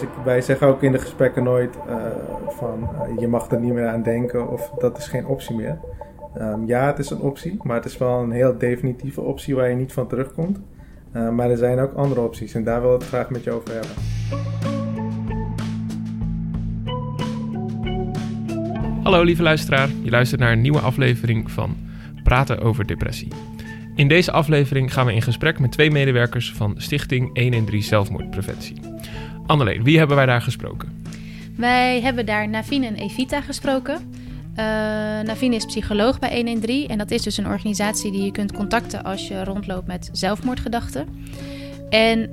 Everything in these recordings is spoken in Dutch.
dus wij zeggen ook in de gesprekken nooit uh, van uh, je mag er niet meer aan denken of dat is geen optie meer. Um, ja, het is een optie, maar het is wel een heel definitieve optie waar je niet van terugkomt. Uh, maar er zijn ook andere opties en daar wil ik het graag met je over hebben. Hallo lieve luisteraar, je luistert naar een nieuwe aflevering van Praten over Depressie. In deze aflevering gaan we in gesprek met twee medewerkers van Stichting 113 Zelfmoordpreventie. Anneleen, wie hebben wij daar gesproken? Wij hebben daar Navine en Evita gesproken. Uh, Navine is psycholoog bij 113 en dat is dus een organisatie die je kunt contacten als je rondloopt met zelfmoordgedachten. En uh,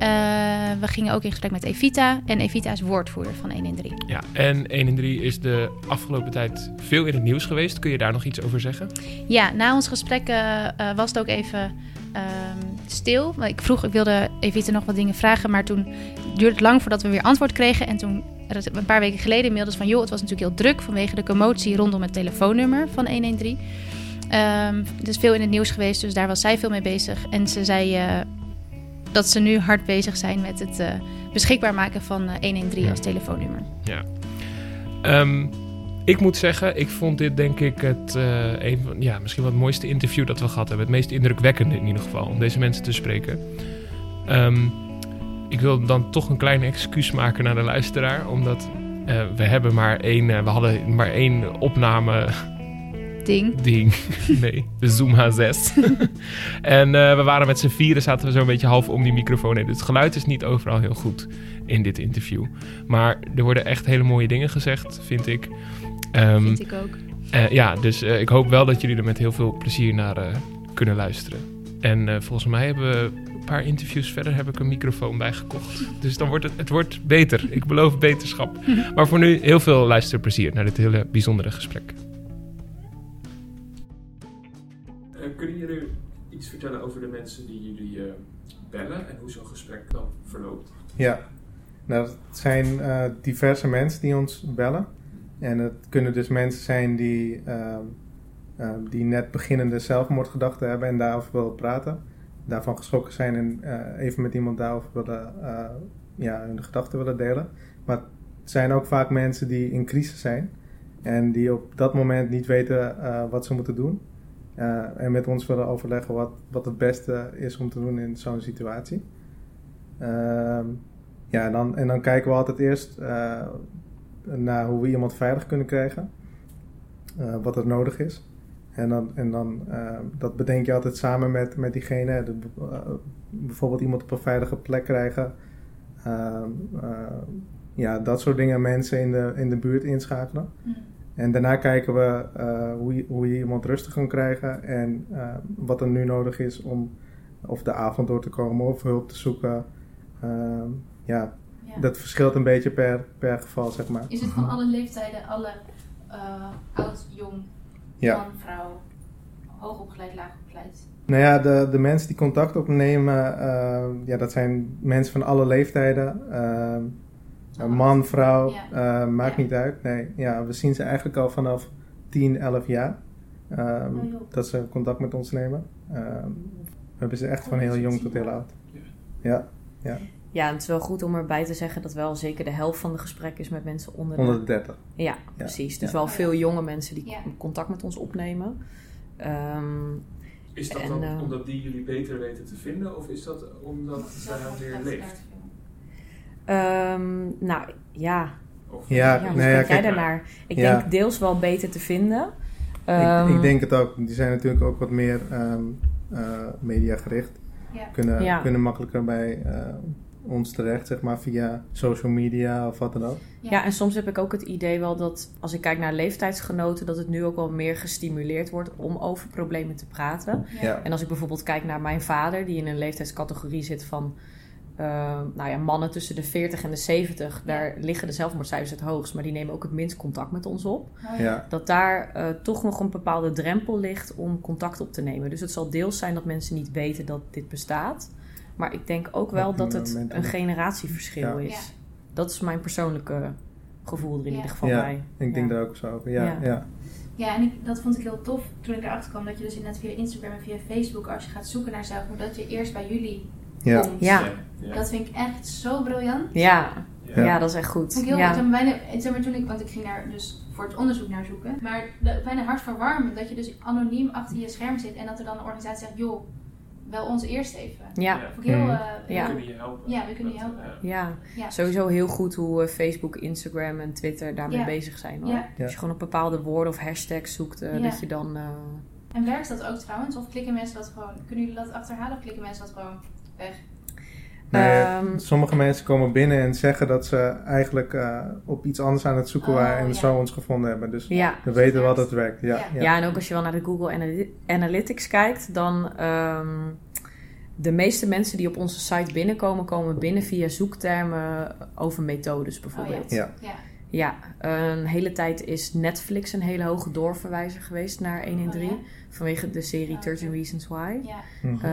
we gingen ook in gesprek met Evita. En Evita is woordvoerder van 113. Ja, en 113 is de afgelopen tijd veel in het nieuws geweest. Kun je daar nog iets over zeggen? Ja, na ons gesprek uh, was het ook even uh, stil. Ik vroeg, ik wilde Evita nog wat dingen vragen. Maar toen duurde het lang voordat we weer antwoord kregen. En toen, een paar weken geleden, mailde ze van... joh, het was natuurlijk heel druk vanwege de commotie rondom het telefoonnummer van 113. Um, het is veel in het nieuws geweest, dus daar was zij veel mee bezig. En ze zei dat ze nu hard bezig zijn met het uh, beschikbaar maken van uh, 113 als telefoonnummer. Ja. Um, ik moet zeggen, ik vond dit denk ik het uh, een van, ja, misschien wel het mooiste interview dat we gehad hebben. Het meest indrukwekkende in ieder geval, om deze mensen te spreken. Um, ik wil dan toch een kleine excuus maken naar de luisteraar, omdat we hebben maar één, we hadden maar één opname Ding. Ding. Nee, de Zoom H6. en uh, we waren met z'n vieren, zaten we zo'n beetje half om die microfoon heen. Dus het geluid is niet overal heel goed in dit interview. Maar er worden echt hele mooie dingen gezegd, vind ik. Um, vind ik ook. Ja, dus ik hoop wel dat jullie er met heel veel plezier naar kunnen luisteren. En volgens mij hebben we paar interviews verder heb ik een microfoon bijgekocht. Dus dan wordt het, het wordt beter. Ik beloof beterschap. maar voor nu heel veel luisterplezier naar dit hele bijzondere gesprek. kunnen jullie iets vertellen over de mensen die jullie uh, bellen en hoe zo'n gesprek dan verloopt? Ja, nou, het zijn uh, diverse mensen die ons bellen. En het kunnen dus mensen zijn die, uh, die net beginnende zelfmoordgedachten hebben en daarover willen praten. Daarvan geschrokken zijn en even met iemand daarover willen, ja, hun gedachten willen delen. Maar het zijn ook vaak mensen die in crisis zijn en die op dat moment niet weten wat ze moeten doen. En met ons willen overleggen wat, wat het beste is om te doen in zo'n situatie. Uh, ja, en dan, en dan kijken we altijd eerst naar hoe we iemand veilig kunnen krijgen. Wat er nodig is. En dan, en dan dat bedenk je altijd samen met, met diegene. De, bijvoorbeeld iemand op een veilige plek krijgen. Ehm, ja, dat soort dingen. Mensen in de, in de buurt inschakelen. Mm. En daarna kijken we uh, hoe, je, hoe je iemand rustig kan krijgen en uh, wat er nu nodig is om of de avond door te komen of hulp te zoeken. Uh, ja, ja, dat verschilt een beetje per, per geval, zeg maar. Is het van alle leeftijden, alle oud, jong, ja. man, vrouw, hoogopgeleid, laagopgeleid? Nou ja, de, de mensen die contact opnemen, ja, dat zijn mensen van alle leeftijden. Een man, vrouw, ja. uh, maakt ja. niet uit. Nee, ja, we zien ze eigenlijk al vanaf 10, 11 jaar. Um, oh, dat ze contact met ons nemen. Um, we hebben ze echt van heel jong tot heel oud. Ja, ja. Ja, en het is wel goed om erbij te zeggen dat wel zeker de helft van de gesprekken is met mensen onder de... 130. Ja, ja, precies. Dus wel veel jonge mensen die contact met ons opnemen. Um, is dat en, dan uh, omdat die jullie beter weten te vinden? Of is dat omdat zij weer leeft? Um, nou ja. ja, ja, hoe nee, kijk jij daarnaar? Ik ja. denk deels wel beter te vinden. Um, ik, ik, ehm, denk het ook. Die zijn natuurlijk ook wat meer um, uh, mediagericht. Ja. Kunnen, kunnen makkelijker bij uh, ons terecht, zeg maar, via social media of wat dan ook. Ja, en soms heb ik ook het idee wel dat, als ik kijk naar leeftijdsgenoten, dat het nu ook wel meer gestimuleerd wordt om over problemen te praten. En als ik bijvoorbeeld kijk naar mijn vader, die in een leeftijdscategorie zit van uh, nou ja, mannen tussen de 40 en de 70, daar liggen de zelfmoordcijfers het hoogst, maar die nemen ook het minst contact met ons op. Oh, ja. Dat daar uh, toch nog een bepaalde drempel ligt om contact op te nemen. Dus het zal deels zijn dat mensen niet weten dat dit bestaat. Maar ik denk ook wel dat het een generatieverschil ja. is. Dat is mijn persoonlijke gevoel er in ieder geval bij. Ik denk daar ook zo over. Ja, ja. Ja, en ik, dat vond ik heel tof toen ik erachter kwam dat je dus inderdaad via Instagram en via Facebook, als je gaat zoeken naar zelfmoord, dat je eerst bij jullie ja. Ja. Dat vind ik echt zo briljant. Ja. Ja, ja dat is echt goed. Ik heel ja. goed. Bijna, zeg maar, toen ik, want ik ging daar dus voor het onderzoek naar zoeken. Maar bijna hartverwarmend dat je dus anoniem achter je scherm zit en dat er dan een organisatie zegt, joh, wel ons eerst even. Ja. Heel, uh, ja. We kunnen je helpen. Ja, we kunnen je helpen. Ja. ja. sowieso heel goed hoe uh, Facebook, Instagram en Twitter daarmee bezig zijn. Hoor. Als je gewoon op bepaalde woorden of hashtags zoekt, uh, dat je dan... En werkt dat ook trouwens? Of klikken mensen dat gewoon... Kunnen jullie dat achterhalen of klikken mensen dat gewoon weg? Nee, um, sommige mensen komen binnen en zeggen dat ze eigenlijk uh, op iets anders aan het zoeken oh, waren en ja. zo ons gevonden hebben. Dus ja. we weten wel dat het werkt. Ja, ja. ja. en ook als je wel naar de Google Analytics kijkt, dan um, de meeste mensen die op onze site binnenkomen, komen binnen via zoektermen over methodes bijvoorbeeld. Oh, ja. Ja, een hele tijd is Netflix een hele hoge doorverwijzer geweest naar 113. Oh, vanwege de serie 13 Reasons Why. Ja. Mhm. Uh,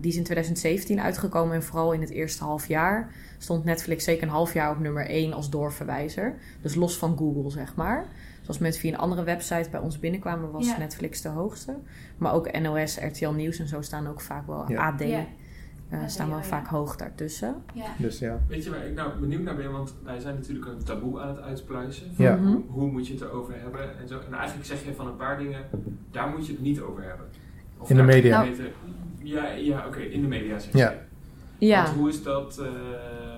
die is in 2017 uitgekomen en vooral in het eerste half jaar stond Netflix zeker een half jaar op nummer 1 als doorverwijzer. Dus los van Google, zeg maar. Zoals mensen via een andere website bij ons binnenkwamen, was Netflix de hoogste. Maar ook NOS, RTL Nieuws en zo staan ook vaak wel AD. Uh, staan wel vaak hoog daartussen. Ja. Dus ja. Weet je waar ik nou benieuwd naar ben? Want wij zijn natuurlijk een taboe aan het uitpluizen. Ja. Hoe, hoe, moet je het erover hebben? En, zo. en eigenlijk zeg je van een paar dingen, daar moet je het niet over hebben. Of in de media. Nou. ja, ja oké, in de media zeg je. Ja. ja. Want hoe is dat uh,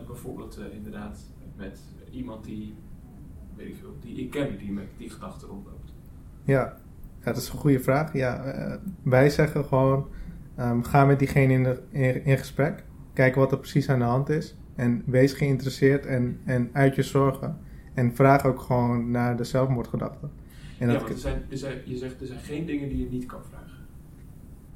bijvoorbeeld uh, inderdaad met iemand die, weet ik veel, die ik ken, die met die gedachten rondloopt? Ja. ja, dat is een goede vraag. Ja, wij zeggen gewoon Um, ga met diegene in, de, in, gesprek. Kijk wat er precies aan de hand is. En wees geïnteresseerd en, en uit je zorgen. En vraag ook gewoon naar de zelfmoordgedachten. En ja, want er zijn, er zijn, je zegt er zijn geen dingen die je niet kan vragen.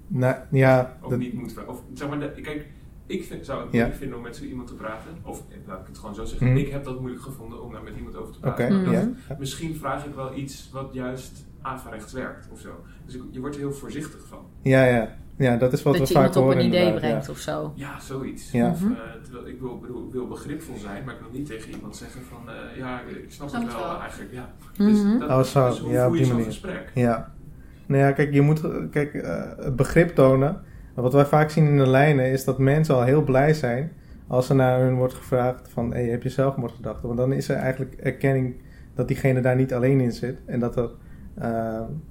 Nou, ja. Of niet moet vragen. Of zeg maar, kijk, ik vind, zou het moeilijk vinden om met zo iemand te praten. Of laat ik het gewoon zo zeggen. Mm. Ik heb dat moeilijk gevonden om daar met iemand over te praten. Okay, Misschien vraag ik wel iets wat juist averechts werkt of zo. Dus je wordt er heel voorzichtig van. Ja, ja. Ja, dat is wat dat we vaak horen. Dat je iemand op een idee brengt of zo. Ja, zoiets. Ja. Of, uh, terwijl ik wil, bedoel, wil begripvol zijn, maar ik wil niet tegen iemand zeggen van... Uh, ja, ik snap het wel, eigenlijk. Ja. Mm -hmm. dus, dat, oh, zo. Dus hoe ja, voer je zo'n gesprek? Ja. Nou ja, kijk, je moet kijk, uh, het begrip tonen. Wat wij vaak zien in de lijnen is dat mensen al heel blij zijn... als er naar hun wordt gevraagd van... Hey, heb je zelfmoordgedachten? Want dan is er eigenlijk erkenning dat diegene daar niet alleen in zit. En dat er,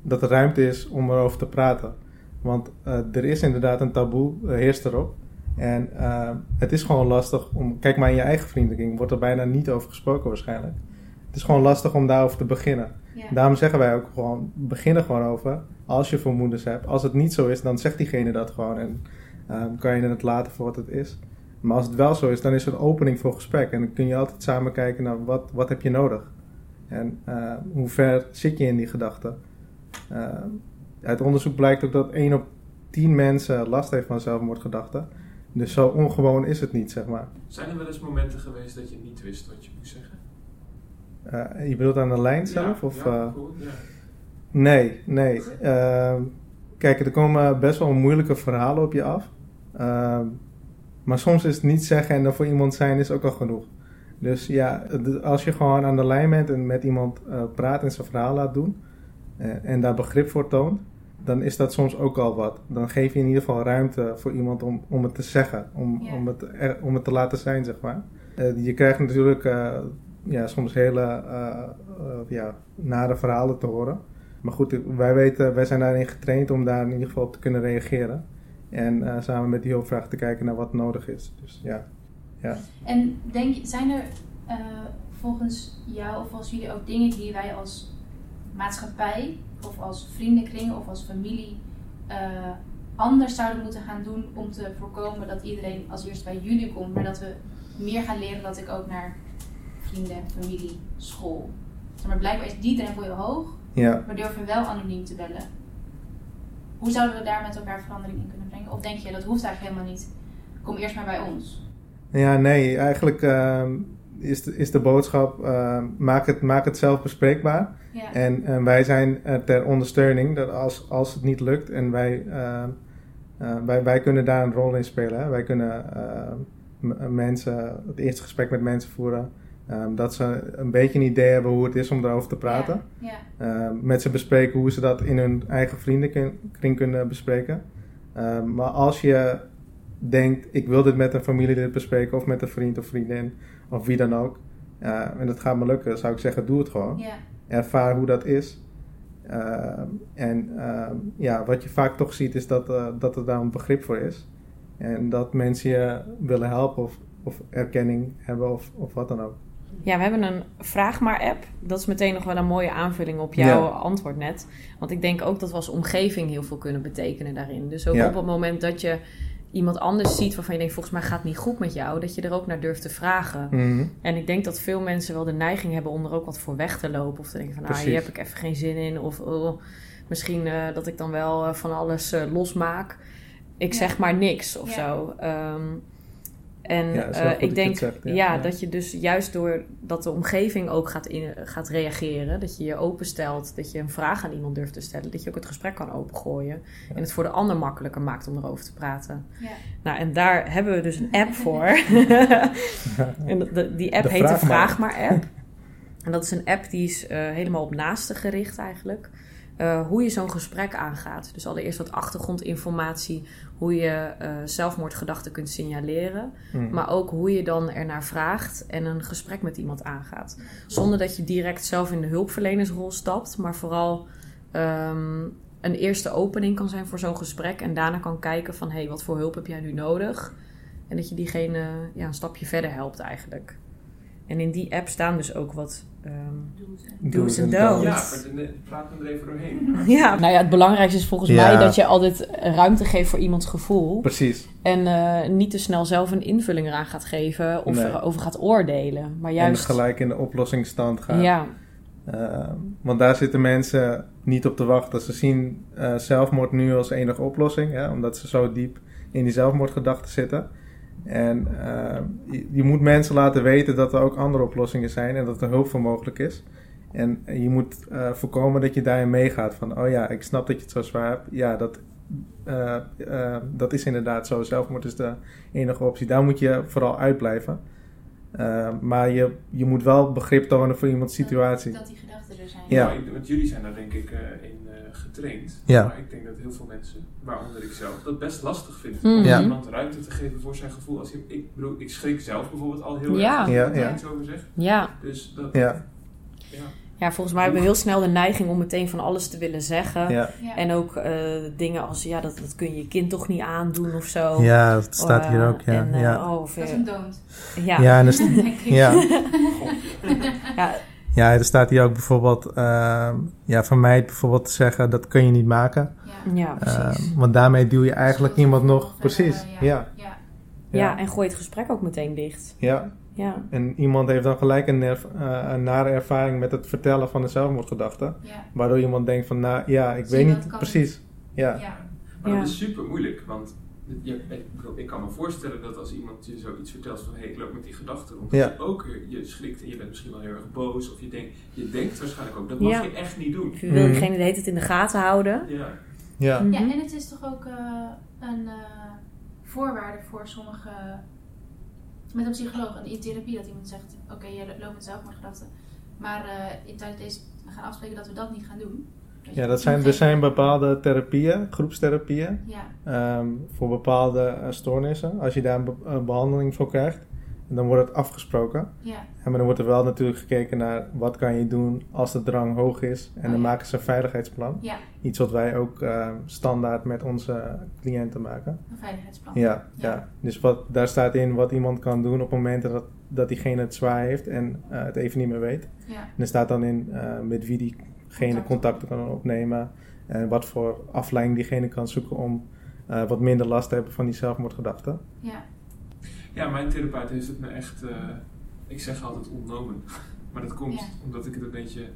dat er ruimte is om erover te praten. Want uh, er is inderdaad een taboe, uh, heerst erop. En uh, het is gewoon lastig om. Kijk maar in je eigen vriendenkring, wordt er bijna niet over gesproken waarschijnlijk. Het is gewoon lastig om daarover te beginnen. Ja. Daarom zeggen wij ook gewoon: begin er gewoon over. Als je vermoedens hebt. Als het niet zo is, dan zegt diegene dat gewoon. En um, kan je het laten voor wat het is. Maar als het wel zo is, dan is er een opening voor gesprek. En dan kun je altijd samen kijken naar wat, wat heb je nodig. En hoe ver zit je in die gedachten. Uit onderzoek blijkt ook dat 1 op 10 mensen last heeft van zelfmoordgedachten. Dus zo ongewoon is het niet, zeg maar. Zijn er wel eens momenten geweest dat je niet wist wat je moest zeggen? Uh, je bedoelt aan de lijn zelf? Ja, of, ja, uh, cool, ja. Nee, nee. Uh, kijk, er komen best wel moeilijke verhalen op je af. Maar soms is het niet zeggen en dan voor iemand zijn is ook al genoeg. Dus ja, als je gewoon aan de lijn bent en met iemand eh, praat en zijn verhaal laat doen... en daar begrip voor toont dan is dat soms ook al wat. Dan geef je in ieder geval ruimte voor iemand om, om het te zeggen, om, om, het, om het te laten zijn, zeg maar. Uh, je krijgt natuurlijk uh, ja, soms hele uh, ja, nare verhalen te horen. Maar goed, wij, weten, wij zijn daarin getraind om daar in ieder geval op te kunnen reageren. En samen met die hulpvraag te kijken naar wat nodig is. Dus ja. ja. En denk, zijn er volgens jou of volgens jullie ook dingen die wij als maatschappij of als vriendenkring of als familie uh, anders zouden moeten gaan doen om te voorkomen dat iedereen als eerst bij jullie komt, maar dat we meer gaan leren dat ik ook naar vrienden, familie, school. Maar blijkbaar is die drempel heel hoog, ja. maar durven wel anoniem te bellen. Hoe zouden we daar met elkaar verandering in kunnen brengen? Of denk je dat hoeft eigenlijk helemaal niet? Kom eerst maar bij ons. Ja, nee, eigenlijk uh, is, de, is de boodschap: uh, maak, het, maak het zelf bespreekbaar. Ja. En, en, wij zijn ter ondersteuning dat als, als het niet lukt en wij, uh, uh, wij, wij kunnen daar een rol in spelen. Hè. Wij kunnen mensen, het eerste gesprek met mensen voeren. Um, dat ze een beetje een idee hebben hoe het is om daarover te praten. Ja. Ja. met ze bespreken hoe ze dat in hun eigen vriendenkring kunnen bespreken. maar als je denkt, ik wil dit met een familielid bespreken of met een vriend of vriendin of wie dan ook en het gaat me lukken, zou ik zeggen, doe het gewoon. Ja. Ervaar hoe dat is. Ehm, en ehm, ja, wat je vaak toch ziet is dat, uh, dat er daar een begrip voor is. En dat mensen je willen helpen of, of erkenning hebben of, of wat dan ook. Ja, we hebben een Vraag maar app. Dat is meteen nog wel een mooie aanvulling op jouw antwoord net. Want ik denk ook dat we als omgeving heel veel kunnen betekenen daarin. Dus ook op het moment dat je iemand anders ziet waarvan je denkt, volgens mij gaat het niet goed met jou, dat je er ook naar durft te vragen. Mhm. En ik denk dat veel mensen wel de neiging hebben om er ook wat voor weg te lopen. Of te denken van, ah, hier heb ik even geen zin in. Of oh, misschien uh, dat ik dan wel uh, van alles uh, losmaak. Ik zeg maar niks of ja. zo. Um, en uh, ik denk zegt, ja, ja, dat je dus juist door dat de omgeving ook gaat, in, gaat reageren, dat je je openstelt, dat je een vraag aan iemand durft te stellen, dat je ook het gesprek kan opengooien en het voor de ander makkelijker maakt om erover te praten. Nou, en daar hebben we dus een app voor. en de, die app heet de Vraag maar app. En dat is een app die is uh, helemaal op naasten gericht eigenlijk. Uh, hoe je zo'n gesprek aangaat. Dus allereerst wat achtergrondinformatie, hoe je uh, zelfmoordgedachten kunt signaleren. Mm. Maar ook hoe je dan ernaar vraagt en een gesprek met iemand aangaat. Zonder dat je direct zelf in de hulpverlenersrol stapt, maar vooral um, een eerste opening kan zijn voor zo'n gesprek. En daarna kan kijken van, hé, hey, wat voor hulp heb jij nu nodig? En dat je diegene ja, een stapje verder helpt eigenlijk. En in die app staan dus ook wat um, do's en don'ts. Ja, praat me er even doorheen. ja, nou ja, het belangrijkste is volgens mij dat je altijd ruimte geeft voor iemands gevoel. Precies. En uh, niet te snel zelf een invulling eraan gaat geven of nee. erover gaat oordelen. Maar juist... En gelijk in de oplossingsstand gaat. Ja. Uh, want daar zitten mensen niet op te wachten. Ze zien uh, zelfmoord nu als enige oplossing, hè, omdat ze zo diep in die zelfmoordgedachten zitten. En uh, je, moet mensen laten weten dat er ook andere oplossingen zijn en dat er hulp voor mogelijk is. En je moet uh, voorkomen dat je daarin meegaat van, oh ja, ik snap dat je het zo zwaar hebt. Ja, dat, uh, dat is inderdaad zo. Zelfmoord is de enige optie. Daar moet je vooral uitblijven. Maar je, je moet wel begrip tonen voor iemands situatie. Dat, dat die gedachten er zijn. Ja, want jullie zijn daar denk ik in getraind. Ja. Maar ik denk dat heel veel mensen, waaronder ik zelf, dat best lastig vinden. Mm. Om Ja. iemand ruimte te geven voor zijn gevoel. Als je, ik bedoel, ik schrik zelf bijvoorbeeld al heel Ja. erg. Ja, ja. er iets over zeg. Ja. Dus dat, Ja, ja. Ja, volgens mij hebben we heel snel de neiging om meteen van alles te willen zeggen. ja. Ja. En ook uh, dingen als, ja, dat, dat kun je je kind toch niet aandoen of zo. ja, dat staat hier ook. Ja, En, uh, ja. oh, of, Dat is een don't. ja. ja, en er, st- denk ik. ja. Ja, ja, er staat hier ook bijvoorbeeld, ehm, ja, van mij bijvoorbeeld te zeggen, dat kun je niet maken. Ja. ja, precies. Ehm, want daarmee duw je eigenlijk iemand nog, eh, precies, ja. ja, Ja. ja. en gooi het gesprek ook meteen dicht. ja. Ja, En iemand heeft dan gelijk een, eh, een nare ervaring met het vertellen van de zelfmoordgedachte. Ja. Waardoor iemand denkt van, nou ja, ik Zie weet niet precies. Ja, Ja. Maar Ja. dat is super moeilijk, want je, ik, kan me voorstellen dat als iemand je zoiets vertelt van hé, ik loop met die gedachten rond, Ja. dat je ook je schrikt en je bent misschien wel heel erg boos of je denkt, je denkt waarschijnlijk ook, dat mag Ja. je echt niet doen. je wil Mhm. diegene de hele tijd in de gaten houden. Ja. ja, Mhm. Ja, en het is toch ook eh, een eh, voorwaarde voor sommige. Met een psycholoog en in therapie dat iemand zegt: Oké, je loopt met zelfmoordgedachten. Maar eh in tijdens deze. We gaan afspreken dat we dat niet gaan doen. ja dat zijn, er zijn bepaalde therapieën, groepstherapieën, Ja, ehm, voor bepaalde eh, stoornissen. Als je daar een, be- een behandeling voor krijgt, dan wordt het afgesproken. ja, En maar dan wordt er wel natuurlijk gekeken naar wat kan je doen als de drang hoog is. En dan Oh ja. maken ze een veiligheidsplan. ja, Iets wat wij ook eh, standaard met onze cliënten maken. een veiligheidsplan. Ja, Ja. dus wat, daar staat in wat iemand kan doen op momenten dat, dat diegene het zwaar heeft en eh, het even niet meer weet. Ja, En er staat dan in eh, met wie diegene Contact. contacten kan opnemen. En wat voor afleiding diegene kan zoeken om wat minder last te hebben van die zelfmoordgedachten. ja, ja, mijn therapeut heeft het me echt, eh, ik zeg altijd ontnomen. Maar dat komt Ja. omdat ik het een beetje,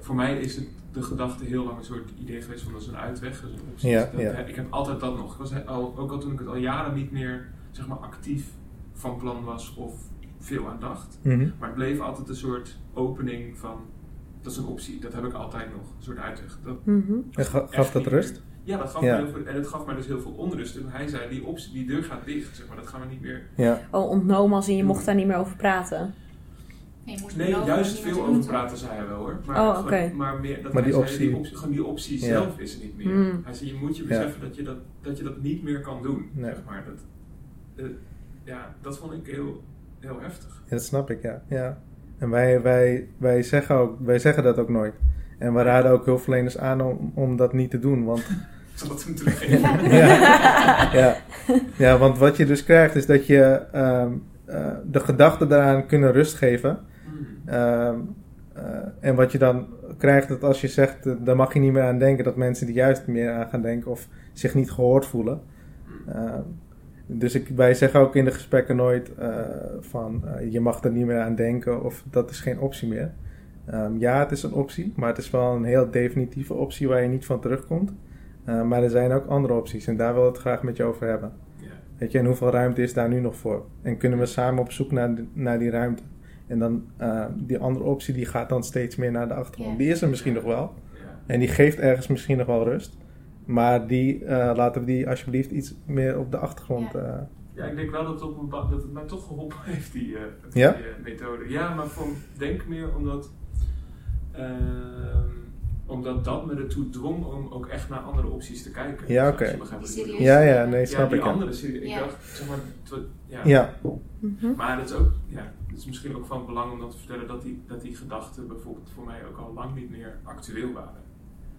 voor mij is het de gedachte heel lang een soort idee geweest van dat is een uitweg. Een. Ja, Dat- ja. Ik heb altijd dat nog. Ik was al, ook al toen ik het al jaren niet meer zeg maar, actief van plan was of veel aan dacht. Mhm. Maar het bleef altijd een soort opening van, dat is een optie, dat heb ik altijd nog, een soort uitweg. Dat, Mhm. Echt gaf dat rust? Ja, dat gaf Ja. mij heel veel, en het gaf mij dus heel veel onrust. En hij zei, die optie, die deur gaat dicht, zeg maar, dat gaan we niet meer... Ja. Oh, ontnomen als in je mocht daar niet meer over praten. Nee, juist dat veel over praten zei hij wel hoor. Maar, Oh, gewoon- maar, meer, dat Maar die zei, die optie- optie, gewoon die optie Ja. zelf is er niet meer. Hmm. Hij zei, je moet je beseffen dat, je dat, dat je dat niet meer kan doen. Nee. Zeg maar. dat, eh, ja, dat vond ik heel, heel heftig. Ja, dat snap ik, ja. ja. En wij, wij, wij, zeggen ook, wij zeggen dat ook nooit. En we raden ook hulpverleners aan om, om dat niet te doen. Want Zal hem teruggeven? ja, ja. ja, want wat je dus krijgt is dat je ehm, eh, de gedachten daaraan kunnen rust geven. Ehm, eh, en wat je dan krijgt, dat als je zegt, uh, daar mag je niet meer aan denken, dat mensen er juist meer aan gaan denken of zich niet gehoord voelen. Ehm, dus ik, wij zeggen ook in de gesprekken nooit van je mag er niet meer aan denken of dat is geen optie meer. Um, ja, het is een optie, maar het is wel een heel definitieve optie waar je niet van terugkomt. Uh, maar er zijn ook andere opties en daar wil ik het graag met je over hebben. Ja. Weet je, en hoeveel ruimte is daar nu nog voor? En kunnen we samen op zoek naar, naar die ruimte? En dan uh, die andere optie die gaat dan steeds meer naar de achtergrond. Ja. Die is er misschien nog wel. Ja. En die geeft ergens misschien nog wel rust. Maar die, uh, laten we die alsjeblieft iets meer op de achtergrond. Ja. Uh, Ja, ik denk wel dat het, op een, dat het mij toch geholpen heeft, die, eh, die Ja? eh, methode. Ja, maar voor, denk meer omdat, omdat dat me ertoe dwong om ook echt naar andere opties te kijken. Ja, Als oké. ja, ja, nee, Ja, snap die ik. ja. andere serie. Ik Ja. dacht, zeg maar, ja. Ja, Mhm. Maar het is ook, ja, het is misschien ook van belang om dan te vertellen dat die, dat die gedachten bijvoorbeeld voor mij ook al lang niet meer actueel waren.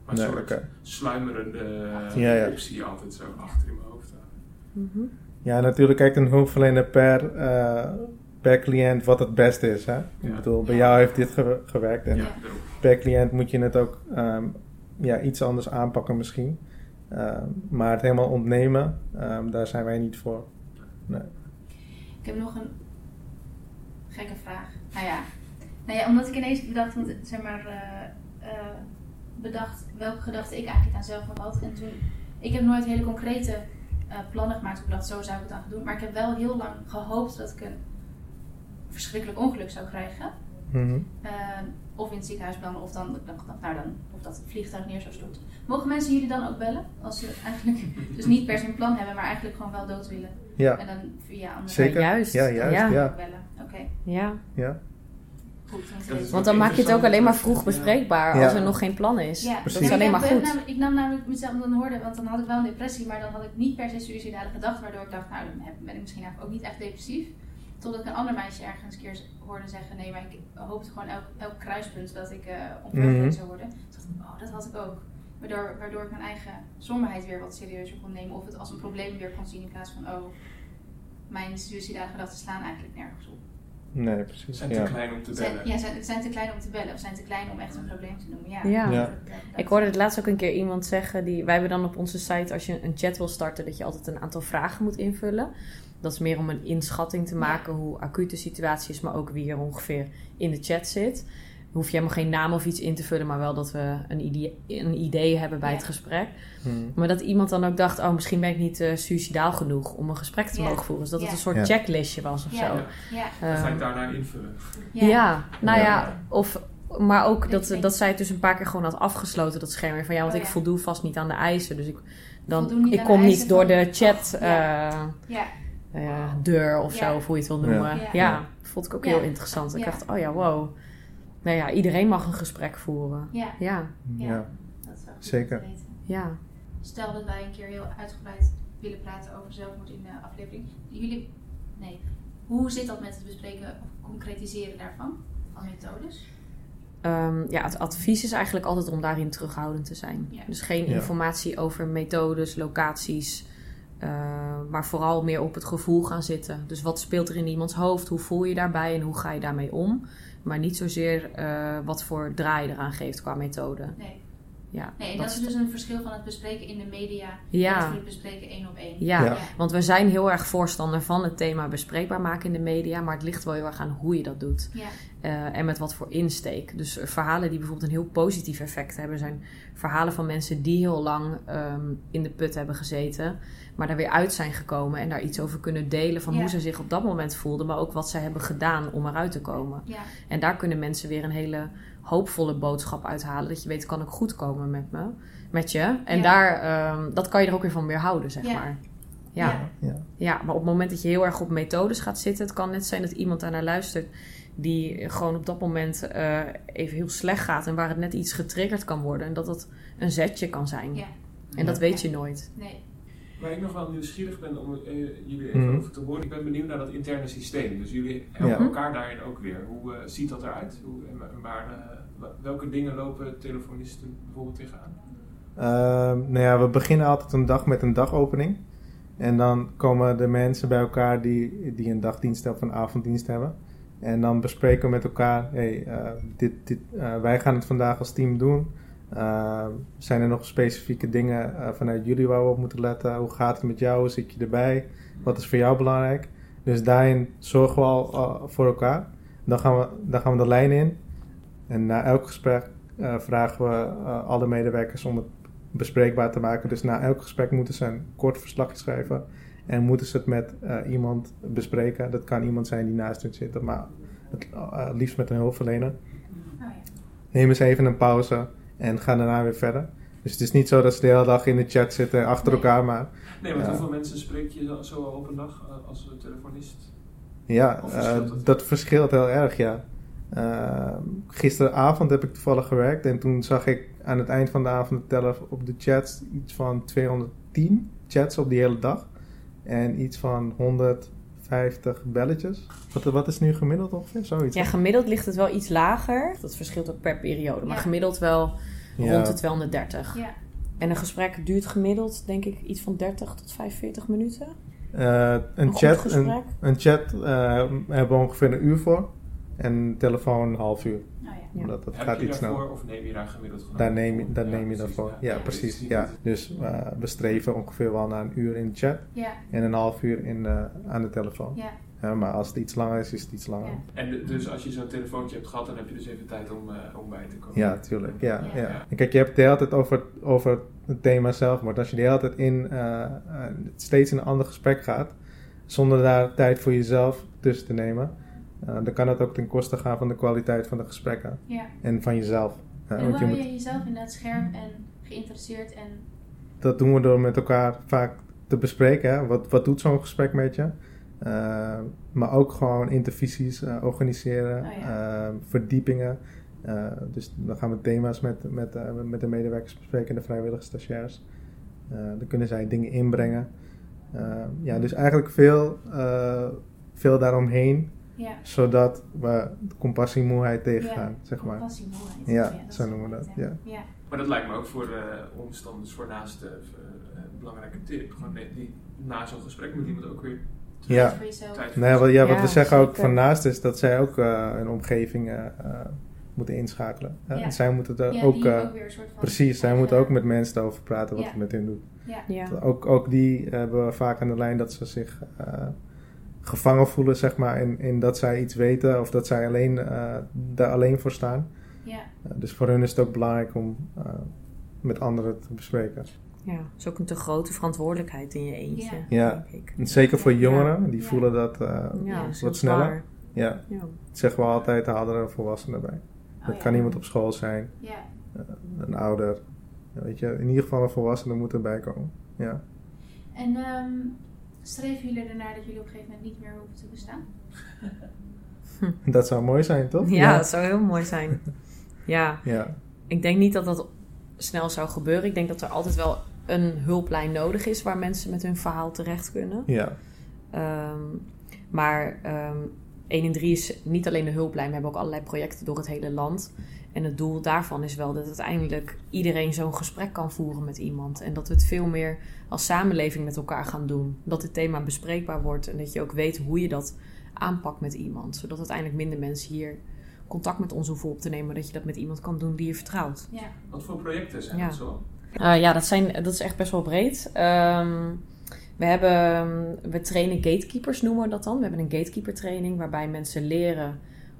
Maar een soort sluimerende Ja, ja. optie altijd zo achter in mijn hoofd hadden. Mhm. Ja, natuurlijk kijkt een hulpverlener per, eh, per cliënt wat het beste is. Hè? Ik bedoel, bij Ja. jou heeft dit ge- gewerkt. En per cliënt moet je het ook ehm, ja, iets anders aanpakken misschien. Ehm, maar het helemaal ontnemen, ehm, daar zijn wij niet voor. Nee. Ik heb nog een gekke vraag. Nou ja, nou ja omdat ik ineens bedacht, want, zeg maar, eh, eh, bedacht welke gedachten ik eigenlijk aan zelfmoord had. En toen, ik heb nooit hele concrete eh, plannen gemaakt. Ik dacht, zo zou ik het dan gaan doen. Maar ik heb wel heel lang gehoopt dat ik een verschrikkelijk ongeluk zou krijgen. Mhm. Eh, of in het ziekenhuis belanden, of dan, dan, dan, nou dan, of dat het vliegtuig neer zou storten. Mogen mensen jullie dan ook bellen? Als ze eigenlijk dus niet per se een plan hebben, maar eigenlijk gewoon wel dood willen. Ja, En dan via andere zeker. Ja, juist. Ja, juist. Ja. Ja. bellen. Oké, Ja, Ja. goed. want dan maak je het ook alleen maar vroeg bespreekbaar Ja. als er nog geen plan is. Ja, Precies. Dat is alleen ik maar goed. namelijk- ik nam namelijk mezelf dan hoorde, want dan had ik wel een depressie, maar dan had ik niet per se suïcidale gedachten, waardoor ik dacht, nou dan heb- ben ik misschien eigenlijk ook niet echt depressief. Totdat ik een ander meisje ergens een keer hoorde zeggen, nee, maar ik hoopte gewoon elk, elk kruispunt dat ik eh onverantwoord Mhm. zou worden. Toen dacht ik, oh, dat had ik ook. Waardoor, waardoor ik mijn eigen somberheid weer wat serieuzer kon nemen, of het als een probleem weer kon zien in plaats van, oh, mijn suïcidale gedachten slaan eigenlijk nergens op. Nee, Ze precies. zijn te Ja. klein om te Zijn, bellen. ja, zijn, het zijn te klein om te bellen, of zijn te klein om echt een probleem te noemen. Ja. Ja. Ik hoorde het laatst ook een keer iemand zeggen, die, wij hebben dan op onze site, als je een chat wil starten, dat je altijd een aantal vragen moet invullen. Dat is meer om een inschatting te maken hoe acuut de situatie is, maar ook wie er ongeveer in de chat zit. Hoef je helemaal geen naam of iets in te vullen, maar wel dat we een idee, een idee hebben bij Ja. het gesprek. Mhm. Maar dat iemand dan ook dacht, oh, misschien ben ik niet uh, suicidaal genoeg om een gesprek te Ja. mogen voeren. Dus dat het een soort Ja. checklistje was of Ja. zo. Ja. Ja, Dan ga ik daarna invullen. ja. nou ja, Ja. of, maar ook dat, dat zij het dus een paar keer gewoon had afgesloten, dat scherm. weer Van ja, want Oh, ik voldoe vast niet aan de eisen. Dus ik, dan, ik kom niet door van- de chat Oh, ja. eh, ja. Eh, deur of Ja. zo, of hoe je het wil noemen. Ja. Ja, Ja. vond ik ook Ja. heel interessant. Ik Ja. dacht, oh ja, wow. Nou ja, iedereen mag een gesprek voeren. Ja, Ja, Ja. Ja. dat is wel Zeker. ja. Stel dat wij een keer heel uitgebreid willen praten over zelfmoord in de aflevering. Jullie, nee. Hoe zit dat met het bespreken of concretiseren daarvan? Van methodes? Ehm, ja, het advies is eigenlijk altijd om daarin terughoudend te zijn. Ja. Dus geen Ja. informatie over methodes, locaties, eh, maar vooral meer op het gevoel gaan zitten. Dus wat speelt er in iemands hoofd? Hoe voel je daarbij en hoe ga je daarmee om? Maar niet zozeer eh, wat voor draai je eraan geeft qua methode. Nee. Ja, Nee, en dat dat is dus een verschil van het bespreken in de media Ja. en het bespreken één op één. Ja, Ja. want we zijn heel erg voorstander van het thema bespreekbaar maken in de media, maar het ligt wel heel erg aan hoe je dat doet. Ja. Eh, en met wat voor insteek. Dus eh, verhalen die bijvoorbeeld een heel positief effect hebben, zijn verhalen van mensen die heel lang ehm, in de put hebben gezeten, maar daar weer uit zijn gekomen en daar iets over kunnen delen van Ja. hoe ze zich op dat moment voelden, maar ook wat ze hebben gedaan om eruit te komen. Ja. En daar kunnen mensen weer een hele hoopvolle boodschap uithalen. Dat je weet, kan ik goed komen met me, met je. En Ja. daar, ehm, dat kan je er ook weer van weerhouden, zeg Ja. maar. Ja. Ja. Ja. Ja. maar op het moment dat je heel erg op methodes gaat zitten, het kan net zijn dat iemand daarnaar luistert die gewoon op dat moment eh, even heel slecht gaat en waar het net iets getriggerd kan worden en dat het een zetje kan zijn. Ja. En dat weet je nooit. Nee. Waar ik nog wel nieuwsgierig ben om eh, jullie even Mhm. over te horen. Ik ben benieuwd naar dat interne systeem. Dus jullie helpen elkaar daarin ook weer. Hoe ziet dat eruit? Hoe, waar, welke dingen lopen telefonisten bijvoorbeeld tegenaan? Uh, nou ja, we beginnen altijd een dag met een dagopening. En dan komen de mensen bij elkaar die, die een dagdienst of een avonddienst hebben. En dan bespreken we met elkaar, hey, dit, dit, wij gaan het vandaag als team doen. Uh, zijn er nog specifieke dingen vanuit jullie waar we op moeten letten? Hoe gaat het met jou? Hoe zit je erbij? Wat is voor jou belangrijk? Dus daarin zorgen we al voor elkaar. Dan gaan, we, dan gaan we de lijn in. En na elk gesprek vragen we alle medewerkers om het bespreekbaar te maken. Dus na elk gesprek moeten ze een kort verslag schrijven. En moeten ze het met iemand bespreken. Dat kan iemand zijn die naast hun zit, maar het liefst met een hulpverlener. Oh, ja. Neem eens even een pauze en ga daarna weer verder. Dus het is niet zo dat ze de hele dag in de chat zitten achter elkaar, maar... Nee, want hoeveel mensen spreek je zo op een dag uh, als telefonist? Ja, dat verschilt heel erg, ja. gisteravond heb ik toevallig gewerkt en toen zag ik aan het eind van de avond tellen op de chats iets van 210 chats op die hele dag. En iets van 150 belletjes. Wat, wat is nu gemiddeld ongeveer? Zoiets, ja, gemiddeld ligt het wel iets lager. Dat verschilt ook per periode. Maar gemiddeld wel rond de 230. Ja. En een gesprek duurt gemiddeld, denk ik, iets van 30 tot 45 minuten. Uh, een, chat, een, een, chat uh, hebben we ongeveer een uur voor. En telefoon een half uur. Ja. dat dat Heb gaat je iets daarvoor of neem je daar gemiddeld gewoon? Daar neem, je, daar ja, neem je daarvoor. Ja, ja precies. Ja. Dus uh, we streven ongeveer wel naar een uur in de chat en een half uur in, uh, aan de telefoon. Ja. maar als het iets langer is, is het iets langer. En dus als je zo'n telefoontje hebt gehad, dan heb je dus even tijd om, uh, om bij te komen. Ja, tuurlijk. Ja, ja. En kijk, je hebt het de hele tijd over, over het thema zelf, maar als je de hele tijd in, steeds in een ander gesprek gaat, zonder daar tijd voor jezelf tussen te nemen uh, dan kan het ook ten koste gaan van de kwaliteit van de gesprekken. Ja. En van jezelf. Uh, en hoe hou je, je jezelf inderdaad scherp en geïnteresseerd? En... Dat doen we door met elkaar vaak te bespreken. Hè? Wat, wat doet zo'n gesprek met je? Uh, maar ook gewoon intervisies organiseren, oh, ja. verdiepingen. dus dan gaan we thema's met, met, met de medewerkers bespreken en de vrijwillige stagiairs. dan kunnen zij dingen inbrengen. ja, dus eigenlijk veel, veel daaromheen ja. Zodat we compassiemoeheid tegengaan, ja, zeg maar. Compassiemoeheid. Ja, ja zo noemen we dat. Ja. ja. Maar dat lijkt me ook voor de omstanders voor naast een uh, belangrijke tip. Gewoon die, na zo'n gesprek moet iemand ook weer ja. Nee, wat, ja, wat we zeggen ook van naast is dat zij ook uh, hun omgeving uh, moeten inschakelen. En zij moeten er ook, ook precies, zij moeten ook met mensen over praten wat het met hun doet. Ja. Ook, ook die hebben we vaak aan de lijn dat ze zich gevangen voelen, zeg maar, in, in dat zij iets weten of dat zij alleen, uh, daar alleen voor staan. Ja. Uh, dus voor hun is het ook belangrijk om uh, met anderen te bespreken. Ja, het is ook een te grote verantwoordelijkheid in je eentje. Ja, En zeker voor jongeren, die voelen dat ja, wat sneller. Ja. ja, dat zeggen we altijd, haal er een volwassene bij. Oh, dat kan iemand op school zijn, een ouder. Weet je, in ieder geval een volwassene moet erbij komen. Ja. En um, streven jullie ernaar dat jullie op een gegeven moment niet meer hoeven te bestaan? Dat zou mooi zijn, toch? Ja, dat zou heel mooi zijn. Ja. ja. Ik denk niet dat dat snel zou gebeuren. Ik denk dat er altijd wel een hulplijn nodig is waar mensen met hun verhaal terecht kunnen. Ja. Um, maar um, ehm, 1 in 3 is niet alleen de hulplijn. We hebben ook allerlei projecten door het hele land. En het doel daarvan is wel dat uiteindelijk iedereen zo'n gesprek kan voeren met iemand. En dat we het veel meer als samenleving met elkaar gaan doen. Dat het thema bespreekbaar wordt en dat je ook weet hoe je dat aanpakt met iemand. Zodat uiteindelijk minder mensen hier contact met ons hoeven op te nemen. Maar dat je dat met iemand kan doen die je vertrouwt. Ja. Wat voor projecten zijn dat zo? Uh, ja, dat, zijn, dat is echt best wel breed. Um, we, hebben, we trainen gatekeepers, noemen we dat dan. We hebben een gatekeeper training waarbij mensen leren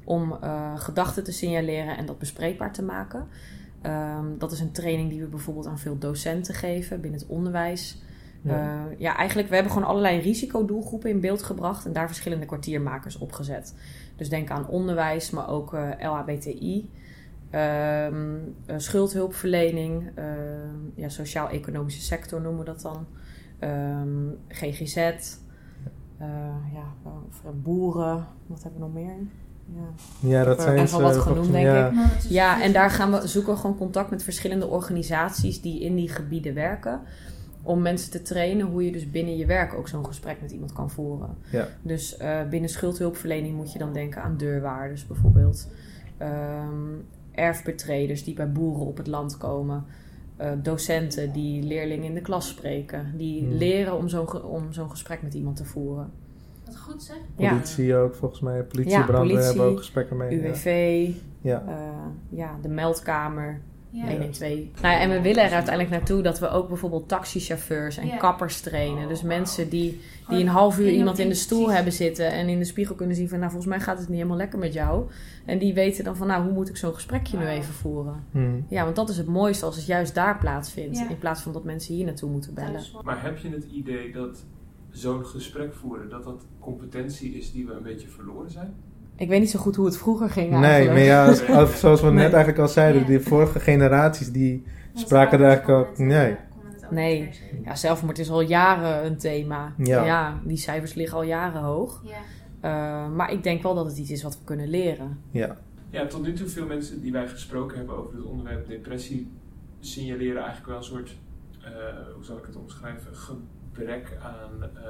om uh, gedachten te signaleren en dat bespreekbaar te maken. Um, dat is een training die we bijvoorbeeld aan veel docenten geven binnen het onderwijs. Ja. Uh, ja, eigenlijk, we hebben gewoon allerlei risicodoelgroepen in beeld gebracht en daar verschillende kwartiermakers opgezet. Dus denk aan onderwijs, maar ook uh, LHBTI, um, schuldhulpverlening, ja, sociaal-economische sector noemen we dat dan, GGZ, ja, boeren, wat hebben we nog meer? Ja, ja dat zijn ze. wat genoemd, denk ja. ik. Nou, ja, en daar gaan we zoeken gewoon contact met verschillende organisaties die in die gebieden werken. om mensen te trainen hoe je dus binnen je werk ook zo'n gesprek met iemand kan voeren. Ja. Dus uh, binnen schuldhulpverlening moet je dan denken aan deurwaarders bijvoorbeeld. Um, erfbetreders die bij boeren op het land komen. Uh, docenten die leerlingen in de klas spreken. Die Hmm. leren om zo'n om zo'n gesprek met iemand te voeren. Wat goed zeg. Ja. Politie ook, volgens mij. Politie, Ja, brandweer politie, hebben ook gesprekken mee. UWV, Ja. eh, ja, de meldkamer. Ja. 112. Nou ja, en we willen er uiteindelijk naartoe dat we ook bijvoorbeeld taxichauffeurs en Ja. kappers trainen. Dus mensen die, die Gewoon een half uur iemand in de stoel hebben zitten en in de spiegel kunnen zien van nou volgens mij gaat het niet helemaal lekker met jou. En die weten dan van nou hoe moet ik zo'n gesprekje nu even voeren. Hmm. Ja, want dat is het mooiste als het juist daar plaatsvindt. Ja. In plaats van dat mensen hier naartoe moeten bellen. Maar heb je het idee dat zo'n gesprek voeren, dat dat competentie is die we een beetje verloren zijn? Ik weet niet zo goed hoe het vroeger ging Nee, eigenlijk. maar ja, als- als- zoals we Nee. net eigenlijk al zeiden, Ja. die vorige generaties die spraken er eigenlijk ook... Nee. Nee. Ja, zelfmoord is al jaren een thema. Ja. die cijfers liggen al jaren hoog. Ja. Uh, maar ik denk wel dat het iets is wat we kunnen leren. Ja. Ja, tot nu toe veel mensen die wij gesproken hebben over het onderwerp depressie signaleren eigenlijk wel een soort, uh, hoe zal ik het omschrijven, gebrek aan uh,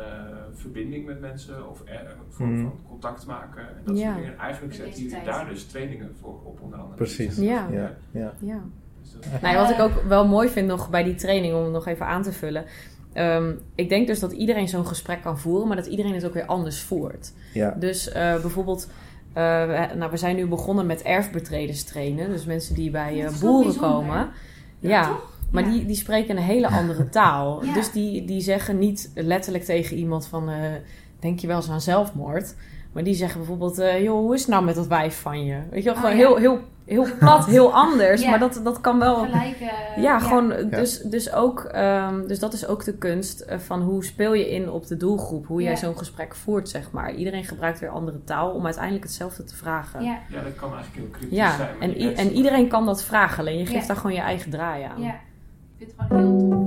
verbinding met mensen of een vorm Mhm. van contact maken en dat Ja. soort dingen. Eigenlijk zetten jullie daar dus trainingen voor op onder andere. Precies. Ja. Ja. ja. ja. Dus dat- Nou, ja, wat ik ook wel mooi vind nog bij die training, om het nog even aan te vullen. Ehm, ik denk dus dat iedereen zo'n gesprek kan voeren, maar dat iedereen het ook weer anders voert. Ja. Dus eh, bijvoorbeeld, eh, we, nou, we zijn nu begonnen met erfbetreders trainen. Dus mensen die bij eh, boeren bijzonder, komen. Ja, toch? Maar Ja. die, die spreken een hele andere taal. Ja. Dus die, die zeggen niet letterlijk tegen iemand van... eh, denk je wel eens aan zelfmoord? Maar die zeggen bijvoorbeeld... eh, joh, hoe is het nou met dat wijf van je? Weet je wel, Oh, gewoon ja. heel, heel, heel plat, heel anders. Ja. Maar dat, dat kan wel... Gelijk, eh, Ja, gewoon, dus, Ja. dus, ook, ehm, dus dat is ook de kunst van hoe speel je in op de doelgroep. Hoe jij Ja. zo'n gesprek voert, zeg maar. Iedereen gebruikt weer andere taal om uiteindelijk hetzelfde te vragen. Ja, ja, dat kan eigenlijk heel kritisch Ja, zijn. en, en iedereen kan dat vragen. Alleen je geeft Ja. daar gewoon je eigen draai aan. ja. Ik vind het gewoon heel tof.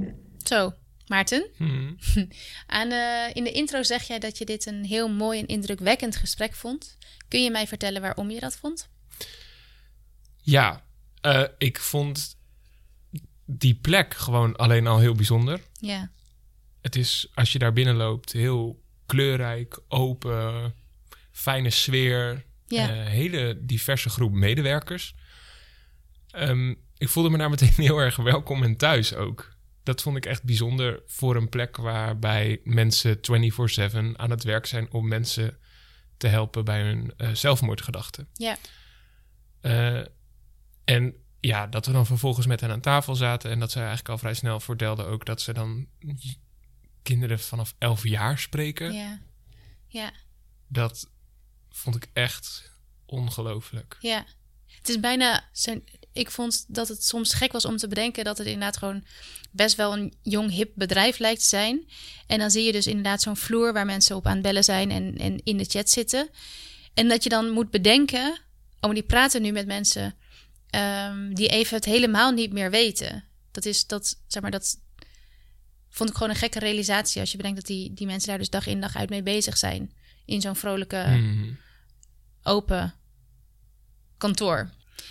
Ja. Zo, Maarten. Hmm. Aan, eh, in de intro zeg jij dat je dit een heel mooi en indrukwekkend gesprek vond. Kun je mij vertellen waarom je dat vond? Ja, eh, ik vond die plek gewoon alleen al heel bijzonder. Ja, Het is, als je daar binnen loopt, heel kleurrijk, open, fijne sfeer. Ja, eh, hele diverse groep medewerkers. Ehm, ik voelde me daar meteen heel erg welkom en thuis ook. Dat vond ik echt bijzonder voor een plek waarbij mensen 24/7 aan het werk zijn om mensen te helpen bij hun eh, zelfmoordgedachten. ja, Eh, en ja, dat we dan vervolgens met hen aan tafel zaten en dat zij eigenlijk al vrij snel vertelden ook dat ze dan kinderen vanaf 11 jaar spreken. ja, ja, Dat vond ik echt ongelooflijk. ja. Het is bijna. Zijn, ik vond dat het soms gek was om te bedenken dat het inderdaad gewoon best wel een jong, hip bedrijf lijkt te zijn. En dan zie je dus inderdaad zo'n vloer waar mensen op aan bellen zijn en, en in de chat zitten. En dat je dan moet bedenken, oh, maar die praten nu met mensen ehm, die even het helemaal niet meer weten. Dat is dat, zeg maar, dat vond ik gewoon een gekke realisatie als je bedenkt dat die, die mensen daar dus dag in dag uit mee bezig zijn. In zo'n vrolijke, Mhm. open kantoor.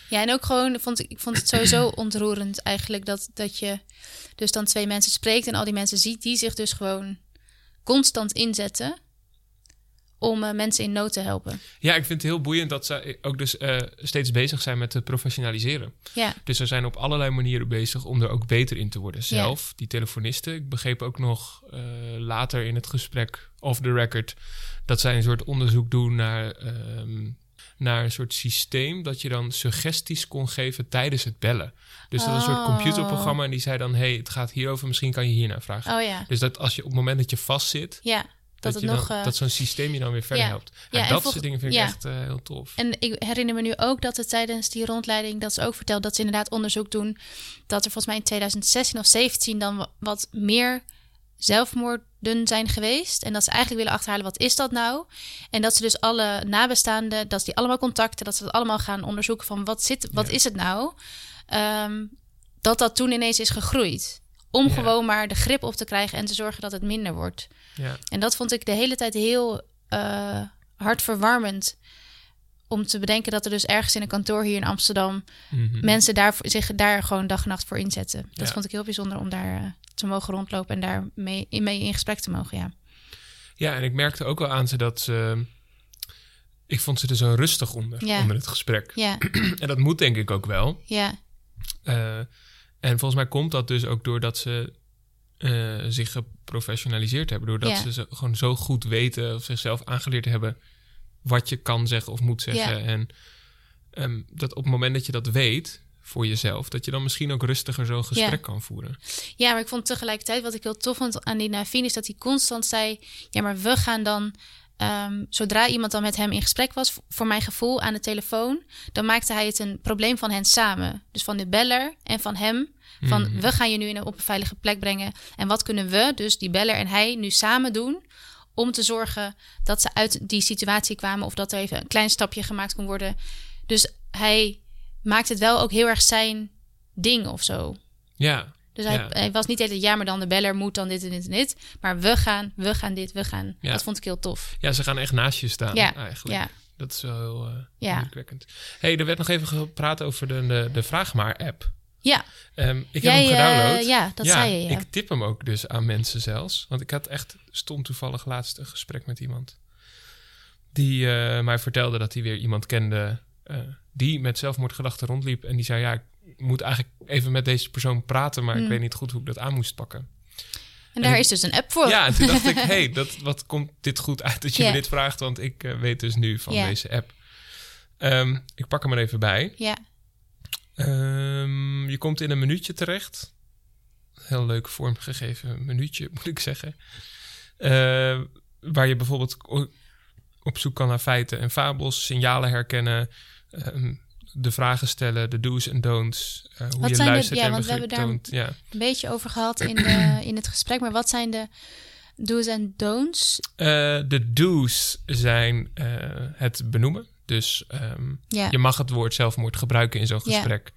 Ja, en ook gewoon, vond ik, vond het sowieso ontroerend eigenlijk dat, dat je dus dan twee mensen spreekt en al die mensen ziet die zich dus gewoon constant inzetten om eh, mensen in nood te helpen. Ja, ik vind het heel boeiend dat ze ook dus eh, steeds bezig zijn met te professionaliseren. Ja, Dus ze zijn op allerlei manieren bezig om er ook beter in te worden. Zelf, die telefonisten. Ik begreep ook nog eh, later in het gesprek, off the record, dat zij een soort onderzoek doen naar, ehm, naar een soort systeem dat je dan suggesties kon geven tijdens het bellen. Dus dat was een soort Oh. computerprogramma en die zei dan, hey, het gaat hierover, misschien kan je hiernaar vragen. oh ja, Dus dat als je op het moment dat je vastzit, ja. Dat, dat, het nog. dan, eh, dat zo'n systeem je dan weer verder ja. helpt. Ja, en en dat soort dingen vind ik echt eh, heel tof. En ik herinner me nu ook dat het tijdens die rondleiding, dat ze ook verteld dat ze inderdaad onderzoek doen. Dat er volgens mij in 2016 of 17 dan wa- wat meer zelfmoorden zijn geweest. En dat ze eigenlijk willen achterhalen, wat is dat nou? En dat ze dus alle nabestaanden, dat ze die allemaal contacten, dat ze dat allemaal gaan onderzoeken van wat, zit, wat Ja. is het nou? Ehm, dat dat toen ineens is gegroeid. Om Ja. gewoon maar de grip op te krijgen en te zorgen dat het minder wordt. Ja. En dat vond ik de hele tijd heel eh, hartverwarmend om te bedenken dat er dus ergens in een kantoor hier in Amsterdam Mhm. mensen daar, zich daar gewoon dag en nacht voor inzetten. Dat vond ik heel bijzonder om daar eh, te mogen rondlopen en daar mee, in- mee in gesprek te mogen. Ja, Ja, en ik merkte ook wel aan ze dat ze... Ik vond ze er zo rustig onder, Ja. onder het gesprek. ja, En dat moet denk ik ook wel. ja, Eh, en volgens mij komt dat dus ook doordat ze eh, zich geprofessionaliseerd hebben. Doordat Ja. ze zo- gewoon zo goed weten of zichzelf aangeleerd hebben wat je kan zeggen of moet zeggen. Ja. En ehm, dat op het moment dat je dat weet voor jezelf, dat je dan misschien ook rustiger zo'n gesprek Ja. kan voeren. ja, maar ik vond tegelijkertijd wat ik heel tof vond aan die Naveen is dat hij constant zei: ja, maar we gaan dan. ehm, zodra iemand dan met hem in gesprek was, voor mijn gevoel aan de telefoon, dan maakte hij het een probleem van hen samen. Dus van de beller en van hem. Van Mhm. we gaan je nu in een, op een veilige plek brengen. En wat kunnen we, dus die beller en hij, nu samen doen om te zorgen dat ze uit die situatie kwamen of dat er even een klein stapje gemaakt kon worden. Dus hij maakt het wel ook heel erg zijn ding of zo. Ja, Dus hij, Ja. hij was niet tijd, ja, maar dan de beller moet dan dit en dit en dit. Maar we gaan, we gaan dit, we gaan. Ja. Dat vond ik heel tof. ja, ze gaan echt naast je staan Ja, eigenlijk. Ja, Dat is wel heel eh Ja. hey, er werd nog even gepraat over de, de, de Vraag Maar-app. ja. Ehm, ik Jij, heb hem gedownload. ja, dat zei je, ja. Ik tip hem ook dus aan mensen zelfs. Want ik had echt, stond toevallig laatst een gesprek met iemand. Die eh, mij vertelde dat hij weer iemand kende eh, die met zelfmoordgedachten rondliep. En die zei, ja, ik moet eigenlijk even met deze persoon praten, maar ik Mm. weet niet goed hoe ik dat aan moest pakken. En daar is dus een app voor. Ja, en toen dacht ik, hey, dat, wat komt dit goed uit dat je me dit vraagt? Want ik eh, weet dus nu van deze app. Ehm, ik pak hem er even bij. Ja, Ehm, je komt in een minuutje terecht. Heel leuk vormgegeven minuutje, moet ik zeggen. Eh, waar je bijvoorbeeld op zoek kan naar feiten en fabels, signalen herkennen, ehm, de vragen stellen, de do's en don'ts, eh, hoe Wat je zijn de- luistert ja, en want we hebben daar-. Ja. een beetje over gehad in, de, in het gesprek. Maar wat zijn de do's en don'ts? Eh, de do's zijn eh, het benoemen. Dus ehm, Ja, je mag het woord zelfmoord gebruiken in zo'n gesprek.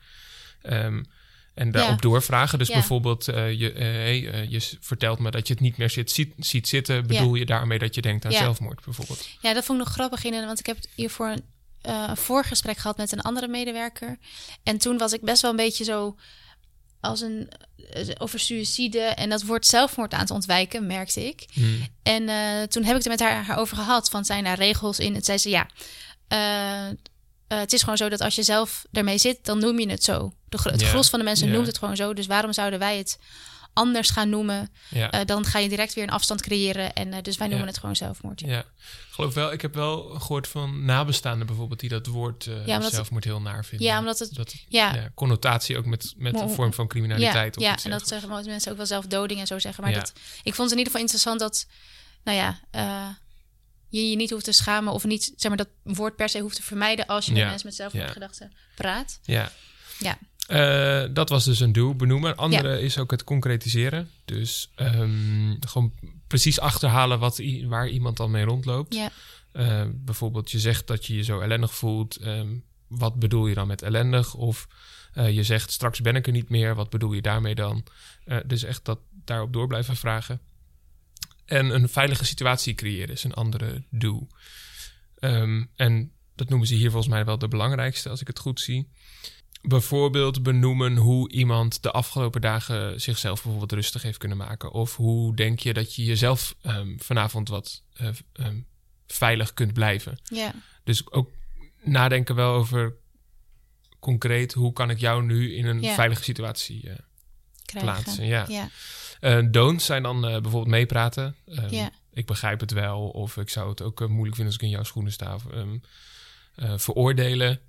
Ehm, en daarop Ja. doorvragen. Dus Ja. bijvoorbeeld, eh, je, eh, hey, eh, je vertelt me dat je het niet meer zit, ziet, ziet zitten. Bedoel je daarmee dat je denkt aan zelfmoord bijvoorbeeld? ja, dat vond ik nog grappig in. Want ik heb hiervoor een, een voorgesprek gehad met een andere medewerker. En toen was ik best wel een beetje zo als een over suïcide en dat woord zelfmoord aan het ontwijken, merkte ik. Hmm. En toen heb ik het met haar, haar over gehad. Van zijn daar regels in? Het zei ze ja. Eh, het is gewoon zo dat als je zelf ermee zit, dan noem je het zo. De, het Ja, gros van de mensen ja. noemt het gewoon zo. Dus waarom zouden wij het anders gaan noemen? Ja. Eh, dan ga je direct weer een afstand creëren. En eh, dus wij noemen Ja. het gewoon zelfmoord. Ja. ja, ik geloof wel. Ik heb wel gehoord van nabestaanden bijvoorbeeld die dat woord Ja, zelfmoord heel naar vinden. Ja, omdat het- dat Ja. ja, connotatie ook met, met een vorm van Ja, criminaliteit. of ja, en dat zeggen mensen ook wel zelfdoding en zo zeggen. Maar Ja. dat, ik vond het in ieder geval interessant dat, nou ja, je je niet hoeft te schamen of niet, zeg maar, dat woord per se hoeft te vermijden als je met mensen met zelfmoordgedachten praat. Ja. Ja. Eh, dat was dus een do, benoemen. Andere is ook het concretiseren. Dus ehm, gewoon precies achterhalen wat, waar iemand dan mee rondloopt. Ja, Eh, bijvoorbeeld, je zegt dat je je zo ellendig voelt. Ehm, wat bedoel je dan met ellendig? Of eh, je zegt straks ben ik er niet meer. Wat bedoel je daarmee dan? Dus echt dat daarop door blijven vragen. En een veilige situatie creëren is een andere do. Ehm, en dat noemen ze hier volgens mij wel de belangrijkste, als ik het goed zie. Bijvoorbeeld benoemen hoe iemand de afgelopen dagen zichzelf bijvoorbeeld rustig heeft kunnen maken. Of hoe denk je dat je jezelf ehm, vanavond wat eh, ehm, veilig kunt blijven. ja, Dus ook nadenken wel over concreet hoe kan ik jou nu in een Ja. veilige situatie eh, plaatsen. Ja. Ja, Eh, don'ts zijn dan eh, bijvoorbeeld meepraten. Ja. Ik begrijp het wel, of ik zou het ook eh, moeilijk vinden als ik in jouw schoenen sta. Of, ehm, eh, veroordelen.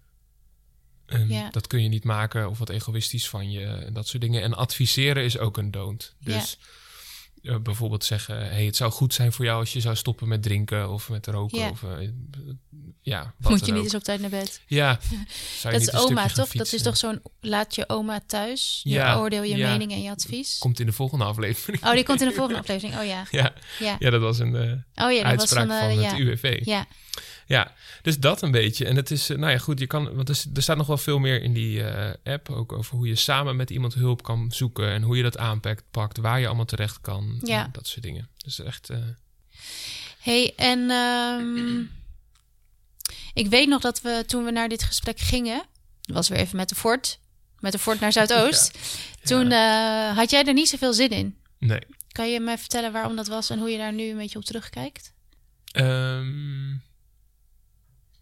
Ja. Dat kun je niet maken, of wat egoïstisch van je, en dat soort dingen. En adviseren is ook een don't. Dus eh, bijvoorbeeld zeggen: hey, het zou goed zijn voor jou als je zou stoppen met drinken of met roken. Ja. Of, eh, ja, moet je niet eens op tijd naar bed. Ja, zou Dat is oma, toch? Dat is toch zo'n laat je oma thuis. Je Ja, oordeel, je ja. mening en je advies. Komt in de volgende aflevering. Oh, die komt in de volgende aflevering. Oh ja. Ja, Ja. dat was een eh, Oh ja, dat was uitspraak van, van, eh, het. UWV. Ja, Ja, dus dat een beetje. En het is, eh, nou ja, goed, je kan, want er, er staat nog wel veel meer in die eh, app. Ook over hoe je samen met iemand hulp kan zoeken. En hoe je dat aanpakt, pakt, waar je allemaal terecht kan. Ja. dat soort dingen. Dus echt, eh, hey, en ehm, Ik weet nog dat we toen we naar dit gesprek gingen, was weer even met de Fort, met de Fort naar Zuidoost. Toen uh, had jij er niet zoveel zin in. Nee. Kan je me vertellen waarom dat was en hoe je daar nu een beetje op terugkijkt? Um,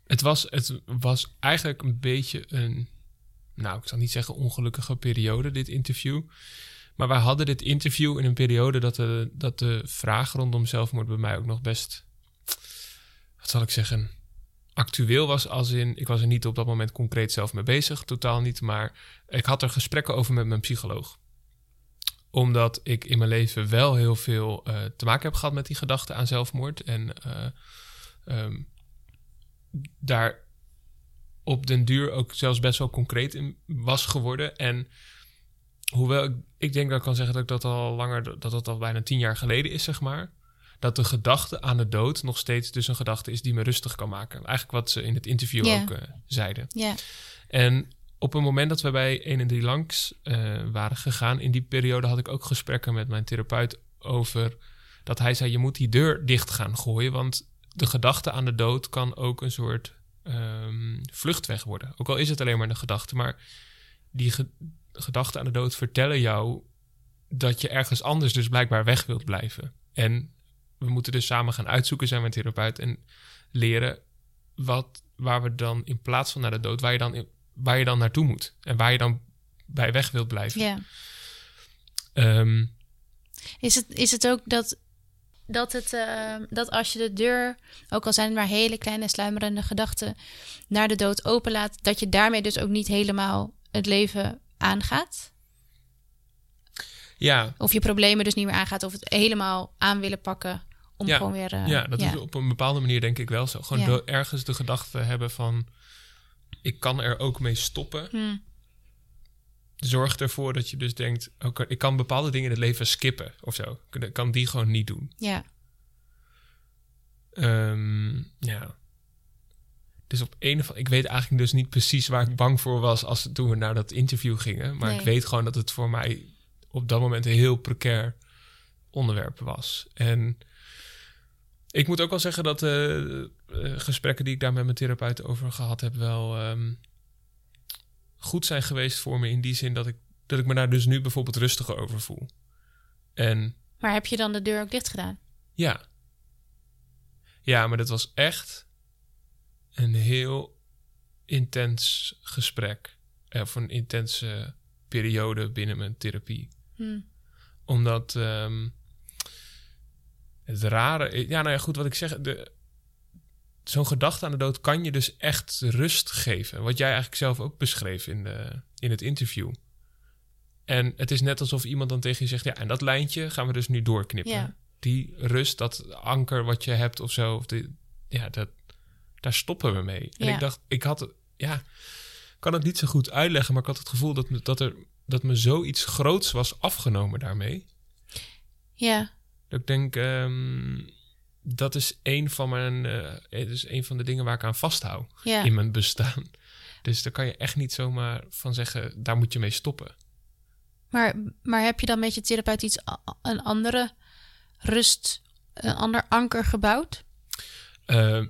het, was, het was eigenlijk een beetje een, nou, ik zal niet zeggen ongelukkige periode, dit interview. Maar wij hadden dit interview in een periode dat de, dat de vraag rondom zelfmoord bij mij ook nog best, wat zal ik zeggen, actueel was. Als in, ik was er niet op dat moment concreet zelf mee bezig, totaal niet. Maar ik had er gesprekken over met mijn psycholoog omdat ik in mijn leven wel heel veel uh, te maken heb gehad met die gedachte aan zelfmoord. En uh, um, daar op den duur ook zelfs best wel concreet in was geworden. En hoewel ik, ik denk dat ik kan zeggen dat ik dat al langer, dat dat al bijna tien jaar geleden is, zeg maar. Dat de gedachte aan de dood nog steeds dus een gedachte is die me rustig kan maken. Eigenlijk wat ze in het interview ook uh, zeiden. Yeah. En op een moment dat we bij 1 en 3 langs uh, waren gegaan, in die periode had ik ook gesprekken met mijn therapeut over dat hij zei: Je moet die deur dicht gaan gooien, want de gedachte aan de dood kan ook een soort um, vluchtweg worden. Ook al is het alleen maar een gedachte, maar die ge gedachten aan de dood vertellen jou dat je ergens anders dus blijkbaar weg wilt blijven. En we moeten dus samen gaan uitzoeken, zijn mijn therapeut, en leren wat, waar we dan in plaats van naar de dood, waar je dan, in, waar je dan naartoe moet en waar je dan bij weg wilt blijven. Ja. Um, is, het, is het ook dat dat, het, uh, dat als je de deur, ook al zijn het maar hele kleine sluimerende gedachten, naar de dood openlaat, dat je daarmee dus ook niet helemaal het leven aangaat? Ja. Of je problemen dus niet meer aangaat, of het helemaal aan willen pakken om ja. gewoon weer. Uh, ja, dat ja. is op een bepaalde manier denk ik wel zo. Gewoon Ja. ergens de gedachte hebben van: ik kan er ook mee stoppen. Hm. Zorg ervoor dat je dus denkt: oké, ik kan bepaalde dingen in het leven skippen of zo. Ik kan die gewoon niet doen. ja. Ehm, ja. Dus op een of ik weet eigenlijk dus niet precies waar ik bang voor was als toen we naar dat interview gingen. Maar Nee. ik weet gewoon dat het voor mij op dat moment een heel precair onderwerp was. En ik moet ook wel zeggen dat de uh, gesprekken die ik daar met mijn therapeut over gehad heb, wel ehm, goed zijn geweest voor me. In die zin dat ik, dat ik me daar dus nu bijvoorbeeld rustiger over voel. En Maar heb je dan de deur ook dicht gedaan? ja. Ja, maar dat was echt een heel intens gesprek. Of een intense periode binnen mijn therapie. Hm. Omdat ehm, het rare... Ja, nou ja, goed, wat ik zeg... De, Zo'n gedachte aan de dood kan je dus echt rust geven. Wat jij eigenlijk zelf ook beschreef in, de, in het interview. En het is net alsof iemand dan tegen je zegt... ja, en dat lijntje gaan we dus nu doorknippen. Ja. Die rust, dat anker wat je hebt of zo... Of die, ja, dat, daar stoppen we mee. En ik dacht, ik had... Ja, kan het niet zo goed uitleggen... maar ik had het gevoel dat me, dat er, dat me zoiets groots was afgenomen daarmee. Ja. Dat ik denk, ehm, dat is een van mijn, het is een van de dingen waar ik aan vasthoud Ja. in mijn bestaan. Dus daar kan je echt niet zomaar van zeggen, daar moet je mee stoppen. Maar, maar heb je dan met je therapeut iets, een andere rust, een ander anker gebouwd? Eh,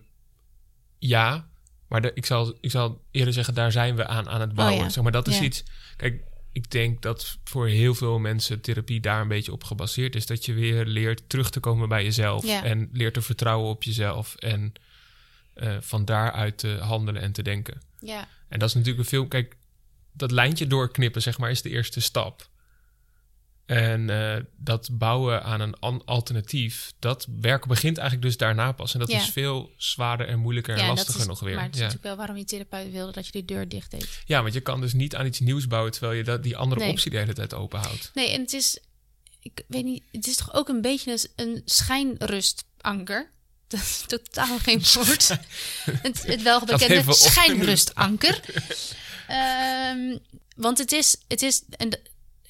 ja, maar de, ik, zal, ik zal eerder zeggen, daar zijn we aan aan het bouwen. Oh ja. zeg maar dat is Ja. iets. Kijk, ik denk dat voor heel veel mensen therapie daar een beetje op gebaseerd is. Dat je weer leert terug te komen bij jezelf. Ja. En leert te vertrouwen op jezelf. En eh, van daaruit te handelen en te denken. Ja. En dat is natuurlijk een veel. Kijk, dat lijntje doorknippen, zeg maar, is de eerste stap. En eh, dat bouwen aan een alternatief, dat werk begint eigenlijk dus daarna pas. En dat Ja. is veel zwaarder en moeilijker en ja, lastiger is, nog weer. Maar het is ja. natuurlijk wel waarom je therapeut wilde dat je die deur dicht deed. ja, want je kan dus niet aan iets nieuws bouwen terwijl je dat, die andere Nee. optie de hele tijd open houdt. Nee, en het is, ik weet niet, het is toch ook een beetje een, schijnrustanker. Dat is totaal geen woord. het, het welbekende schijnrustanker. Ehm, want het is, het is en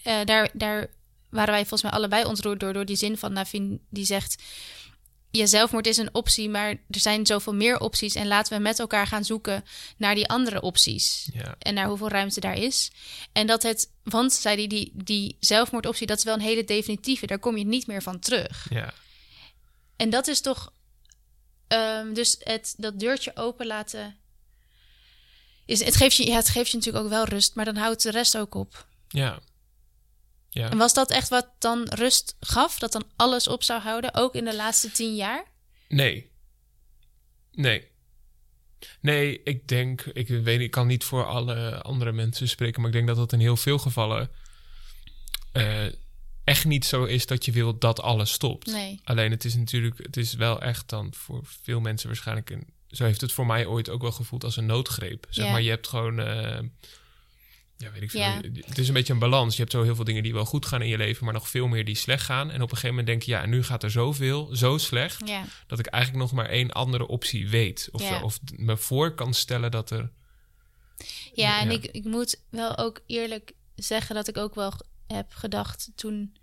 eh, daar, daar waren wij volgens mij allebei ontroerd door, door die zin van Navin, die zegt: Je zelfmoord is een optie, maar er zijn zoveel meer opties. En laten we met elkaar gaan zoeken naar die andere opties Ja, en naar hoeveel ruimte daar is. En dat het, want zei hij, die, die zelfmoordoptie, dat is wel een hele definitieve, daar kom je niet meer van terug. ja, En dat is toch, ehm, dus het, dat deurtje open laten is, het, geeft je, ja, het geeft je natuurlijk ook wel rust, maar dan houdt de rest ook op. Ja. Ja. En was dat echt wat dan rust gaf? Dat dan alles op zou houden, ook in de laatste tien jaar? Nee. Nee. Nee, ik denk, ik weet ik kan niet voor alle andere mensen spreken, maar ik denk dat dat in heel veel gevallen uh, echt niet zo is dat je wil dat alles stopt. Nee. Alleen het is natuurlijk, het is wel echt dan voor veel mensen waarschijnlijk een, zo heeft het voor mij ooit ook wel gevoeld als een noodgreep. Zeg maar, je hebt gewoon, uh, ja, weet ik veel. Ja. Het is een beetje een balans. Je hebt zo heel veel dingen die wel goed gaan in je leven, maar nog veel meer die slecht gaan. En op een gegeven moment denk je, ja, nu gaat er zoveel, zo slecht, ja. dat ik eigenlijk nog maar één andere optie weet. Of, ja. of me voor kan stellen dat er. Ja, en Ik, ik moet wel ook eerlijk zeggen dat ik ook wel heb gedacht toen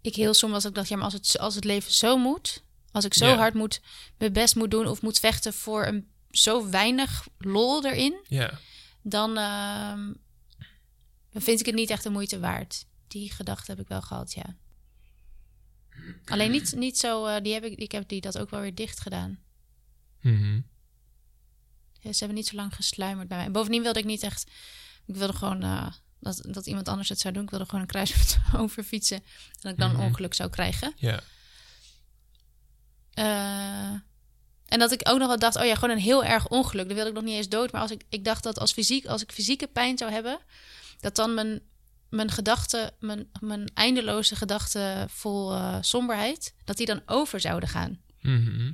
ik heel soms was. Ik dacht, ja, maar als het, als het leven zo moet, als ik zo hard moet, mijn best moet doen of moet vechten voor een zo weinig lol erin, ja. dan, uh, dan vind ik het niet echt de moeite waard. Die gedachte heb ik wel gehad, ja. Alleen niet, niet zo, uh, die heb ik, ik heb die dat ook wel weer dicht gedaan. Mm ja, ze hebben niet zo lang gesluimerd bij mij. Bovendien wilde ik niet echt, ik wilde gewoon uh, dat, dat iemand anders het zou doen. Ik wilde gewoon een kruis over fietsen. En dat ik dan Mhm. ongeluk zou krijgen. Ja. Eh, en dat ik ook nog wel dacht, oh ja, gewoon een heel erg ongeluk. Dan wilde ik nog niet eens dood. Maar als ik, ik dacht dat als, fysiek, als ik fysieke pijn zou hebben, dat dan mijn, mijn gedachten, mijn, mijn eindeloze gedachten vol eh, somberheid, dat die dan over zouden gaan. Mhm.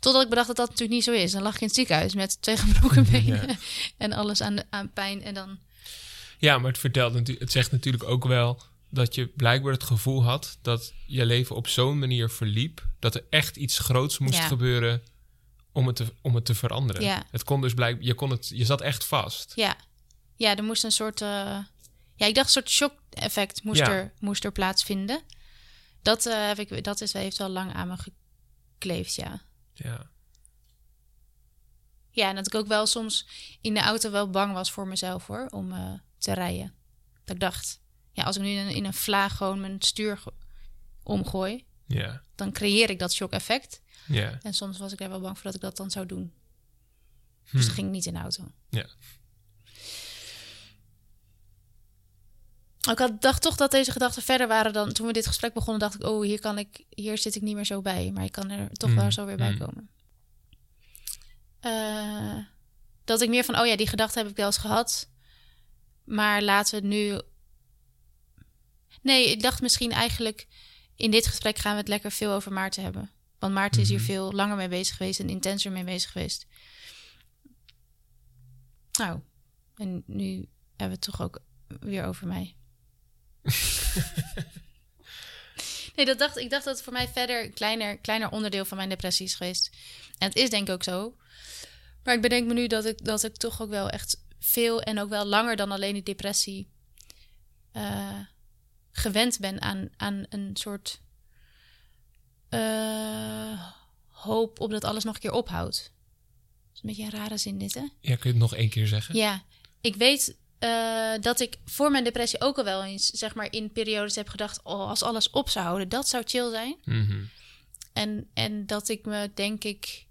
Totdat ik bedacht dat dat natuurlijk niet zo is. Dan lag je in het ziekenhuis met twee gebroken benen Ja. en alles aan, de, aan pijn. En dan, Ja, maar het, vertelt, het zegt natuurlijk ook wel dat je blijkbaar het gevoel had dat je leven op zo'n manier verliep dat er echt iets groots moest Ja. gebeuren om het te, om het te veranderen. Ja. Het kon dus blijkbaar, je, kon het, je zat echt vast. ja, ja, er moest een soort, eh, ja, ik dacht een soort shock-effect moest, Ja. er, moest er plaatsvinden. Dat, eh, heb ik, dat is, heeft wel lang aan me gekleefd, ja. Ja. Ja, en dat ik ook wel soms in de auto wel bang was voor mezelf hoor, om eh, te rijden. Dat ik dacht, ja, als ik nu in, in een vlaag gewoon mijn stuur omgooi, Ja. dan creëer ik dat shock-effect. Ja. En soms was ik er wel bang voor dat ik dat dan zou doen. Hm. Dus dan ging ik niet in de auto. Ja. Ik had, dacht toch dat deze gedachten verder waren dan toen we dit gesprek begonnen. Dacht ik, oh, hier kan ik, hier zit ik niet meer zo bij. Maar ik kan er toch Mm, wel zo weer bij mm. komen. Eh, dat ik meer van, oh ja, die gedachte heb ik wel eens gehad. Maar laten we nu. Nee, ik dacht misschien eigenlijk in dit gesprek gaan we het lekker veel over Maarten hebben. Want Maarten is hier Mhm. veel langer mee bezig geweest en intenser mee bezig geweest. Nou, en nu hebben we het toch ook weer over mij. nee, dat dacht, ik dacht dat het voor mij verder een kleiner, kleiner onderdeel van mijn depressie is geweest. En het is denk ik ook zo. Maar ik bedenk me nu dat ik, dat ik toch ook wel echt veel en ook wel langer dan alleen die depressie eh, gewend ben aan, aan een soort eh, hoop op dat alles nog een keer ophoudt. Dat is een beetje een rare zin dit, hè? ja, kun je het nog één keer zeggen? Ja, ik weet eh, dat ik voor mijn depressie ook al wel eens, zeg maar, in periodes heb gedacht: oh, als alles op zou houden, dat zou chill zijn. Mhm. En, en dat ik me, denk ik,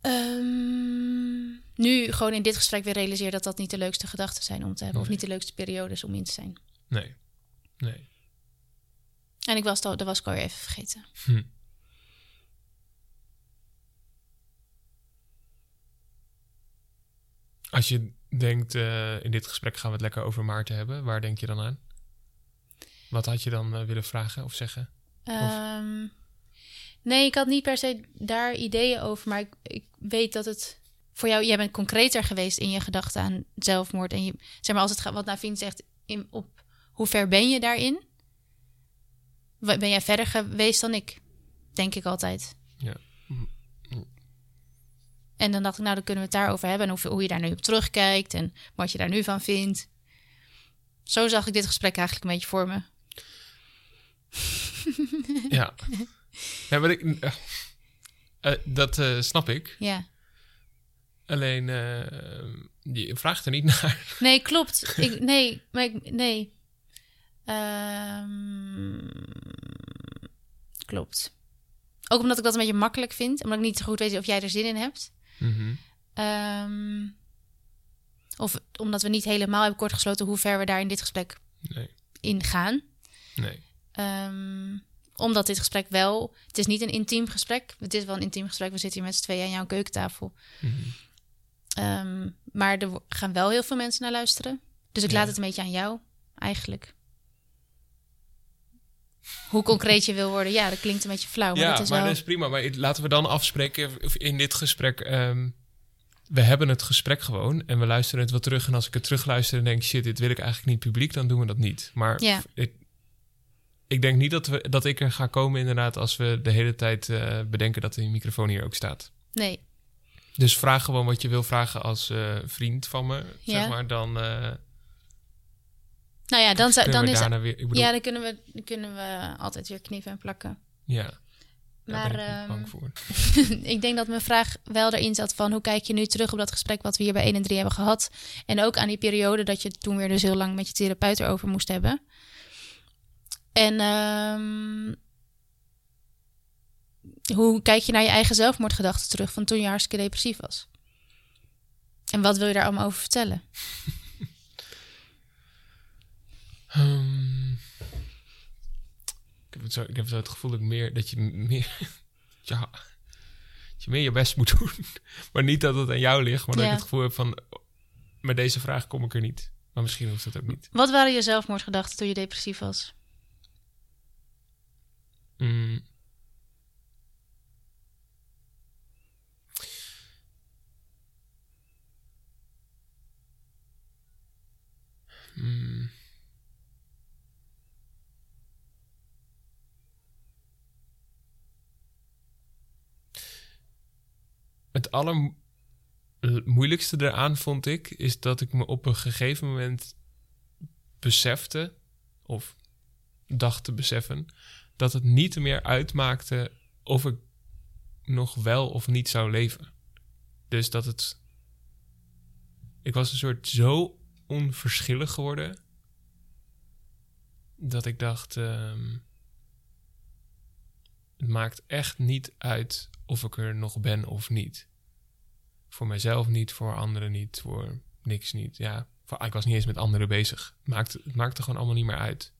ehm, nu gewoon in dit gesprek weer realiseer dat dat niet de leukste gedachten zijn om te hebben. Of niet de leukste periodes om in te zijn. Nee. Nee. En ik was dat was ik alweer even vergeten. Hm. Als je denkt, eh, in dit gesprek gaan we het lekker over Maarten hebben, waar denk je dan aan? Wat had je dan eh, willen vragen of zeggen? Ehm, nee, ik had niet per se daar ideeën over. Maar ik, ik weet dat het voor jou... Jij bent concreter geweest in je gedachten aan zelfmoord. En je, zeg maar, als het gaat, wat Navien zegt, in, op hoe ver ben je daarin? Ben jij verder geweest dan ik? Denk ik altijd. Ja. En dan dacht ik, nou, dan kunnen we het daarover hebben. En hoe, hoe je daar nu op terugkijkt en wat je daar nu van vindt. Zo zag ik dit gesprek eigenlijk een beetje voor me. Ja. ja maar ik, eh, eh, dat eh, snap ik. Ja. Alleen, je vraagt er niet naar. Nee, klopt. Ik, nee, maar ik, nee. Ehm, klopt. Ook omdat ik dat een beetje makkelijk vind. Omdat ik niet zo goed weet of jij er zin in hebt. Ehm, Of omdat we niet helemaal hebben kortgesloten hoe ver we daar in dit gesprek Nee. in gaan. Nee. Ehm, omdat dit gesprek wel... Het is niet een intiem gesprek. Het is wel een intiem gesprek. We zitten hier met z'n tweeën aan jouw keukentafel. Mhm. Ehm, maar er gaan wel heel veel mensen naar luisteren. Dus ik Ja. laat het een beetje aan jou, eigenlijk. Hoe concreet je wil worden, ja, dat klinkt een beetje flauw. Maar ja, dat is maar wel... dat is prima. Maar laten we dan afspreken in dit gesprek. ehm, we hebben het gesprek gewoon en we luisteren het wel terug. En als ik het terugluister en denk, shit, dit wil ik eigenlijk niet publiek, dan doen we dat niet. Maar Ja. ik, ik denk niet dat, we, dat ik er ga komen inderdaad als we de hele tijd eh, bedenken dat die microfoon hier ook staat. Nee, Dus vraag gewoon wat je wil vragen als eh, vriend van me, Ja. zeg maar. Dan, eh nou ja, dan, zou, dan is... daarna weer... Ik bedoel, Ja, dan kunnen, we, dan kunnen we altijd weer knippen en plakken. ja, daar Maar ben ik niet ehm, bang voor. ik denk dat mijn vraag wel erin zat van... hoe kijk je nu terug op dat gesprek wat we hier bij 1 en 3 hebben gehad? En ook aan die periode dat je toen weer dus heel lang met je therapeut erover moest hebben. En ehm, hoe kijk je naar je eigen zelfmoordgedachten terug... van toen je hartstikke depressief was? En wat wil je daar allemaal over vertellen? Ehm, ik, heb het zo, ik heb zo het gevoel dat, ik meer, dat je meer... ja, dat je meer je best moet doen. maar niet dat het aan jou ligt, maar dat ik het gevoel heb van... met deze vraag kom ik er niet. Maar misschien hoeft dat ook niet. Wat waren je zelfmoordgedachten toen je depressief was? Mm. Mm. Het allermoeilijkste eraan vond ik, is dat ik me op een gegeven moment besefte, of dacht te beseffen, dat het niet meer uitmaakte of ik nog wel of niet zou leven. Dus dat het. Ik was een soort zo onverschillig geworden. Dat ik dacht. ehm, het maakt echt niet uit of ik er nog ben of niet. Voor mijzelf niet, voor anderen niet, voor niks niet. Ja, ik was niet eens met anderen bezig. Het maakte, maakte gewoon allemaal niet meer uit.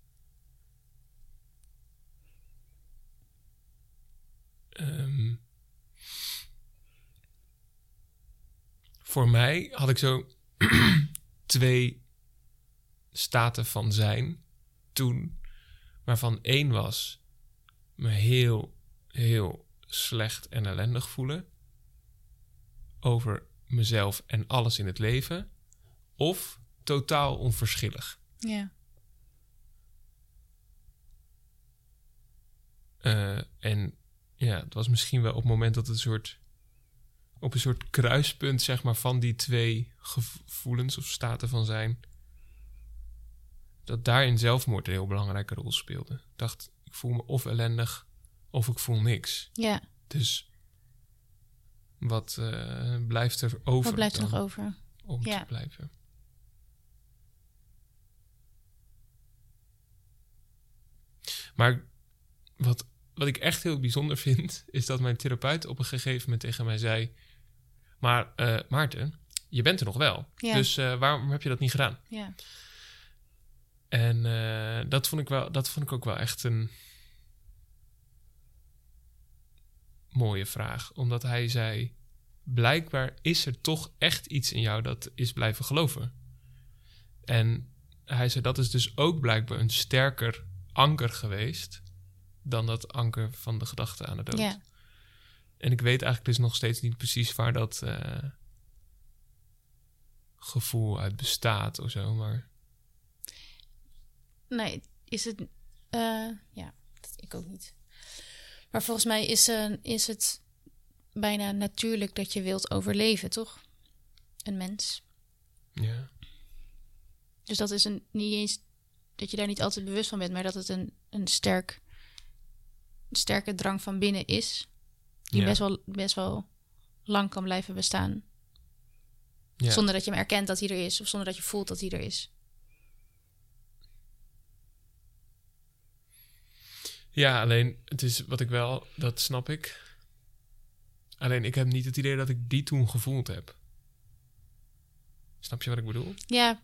Ehm, voor mij had ik zo twee staten van zijn toen, waarvan één was me heel, heel slecht en ellendig voelen over mezelf en alles in het leven, of totaal onverschillig. Ja. Eh, en ja, het was misschien wel op het moment dat het een soort. op een soort kruispunt, zeg maar, van die twee gevoelens of staten van zijn. dat daarin zelfmoord een heel belangrijke rol speelde. Ik dacht, ik voel me of ellendig of ik voel niks. Ja, Dus wat eh, blijft er over? wat blijft er nog over? om Ja. te blijven? Maar wat, wat ik echt heel bijzonder vind, is dat mijn therapeut op een gegeven moment tegen mij zei: Maar eh, Maarten, je bent er nog wel. Ja. Dus eh, waarom heb je dat niet gedaan? Ja. En dat, vond ik wel, dat vond ik ook wel echt een mooie vraag. Omdat hij zei: Blijkbaar is er toch echt iets in jou dat is blijven geloven. En hij zei: Dat is dus ook blijkbaar een sterker anker geweest. dan dat anker van de gedachte aan de dood. En ik weet eigenlijk dus nog steeds niet precies waar dat eh, gevoel uit bestaat of zo. Maar Nee, is het. eh, ja, ik ook niet. Maar volgens mij is, eh, is het bijna natuurlijk dat je wilt overleven, toch? Een mens. ja. Dus dat is een, niet eens dat je daar niet altijd bewust van bent, maar dat het een, een, sterk, een sterke drang van binnen is. Die Ja. best, wel, best wel lang kan blijven bestaan. Ja. Zonder dat je hem erkent dat hij er is, of zonder dat je voelt dat hij er is. Ja, alleen het is wat ik wel, dat snap ik. Alleen ik heb niet het idee dat ik die toen gevoeld heb. Snap je wat ik bedoel? Ja.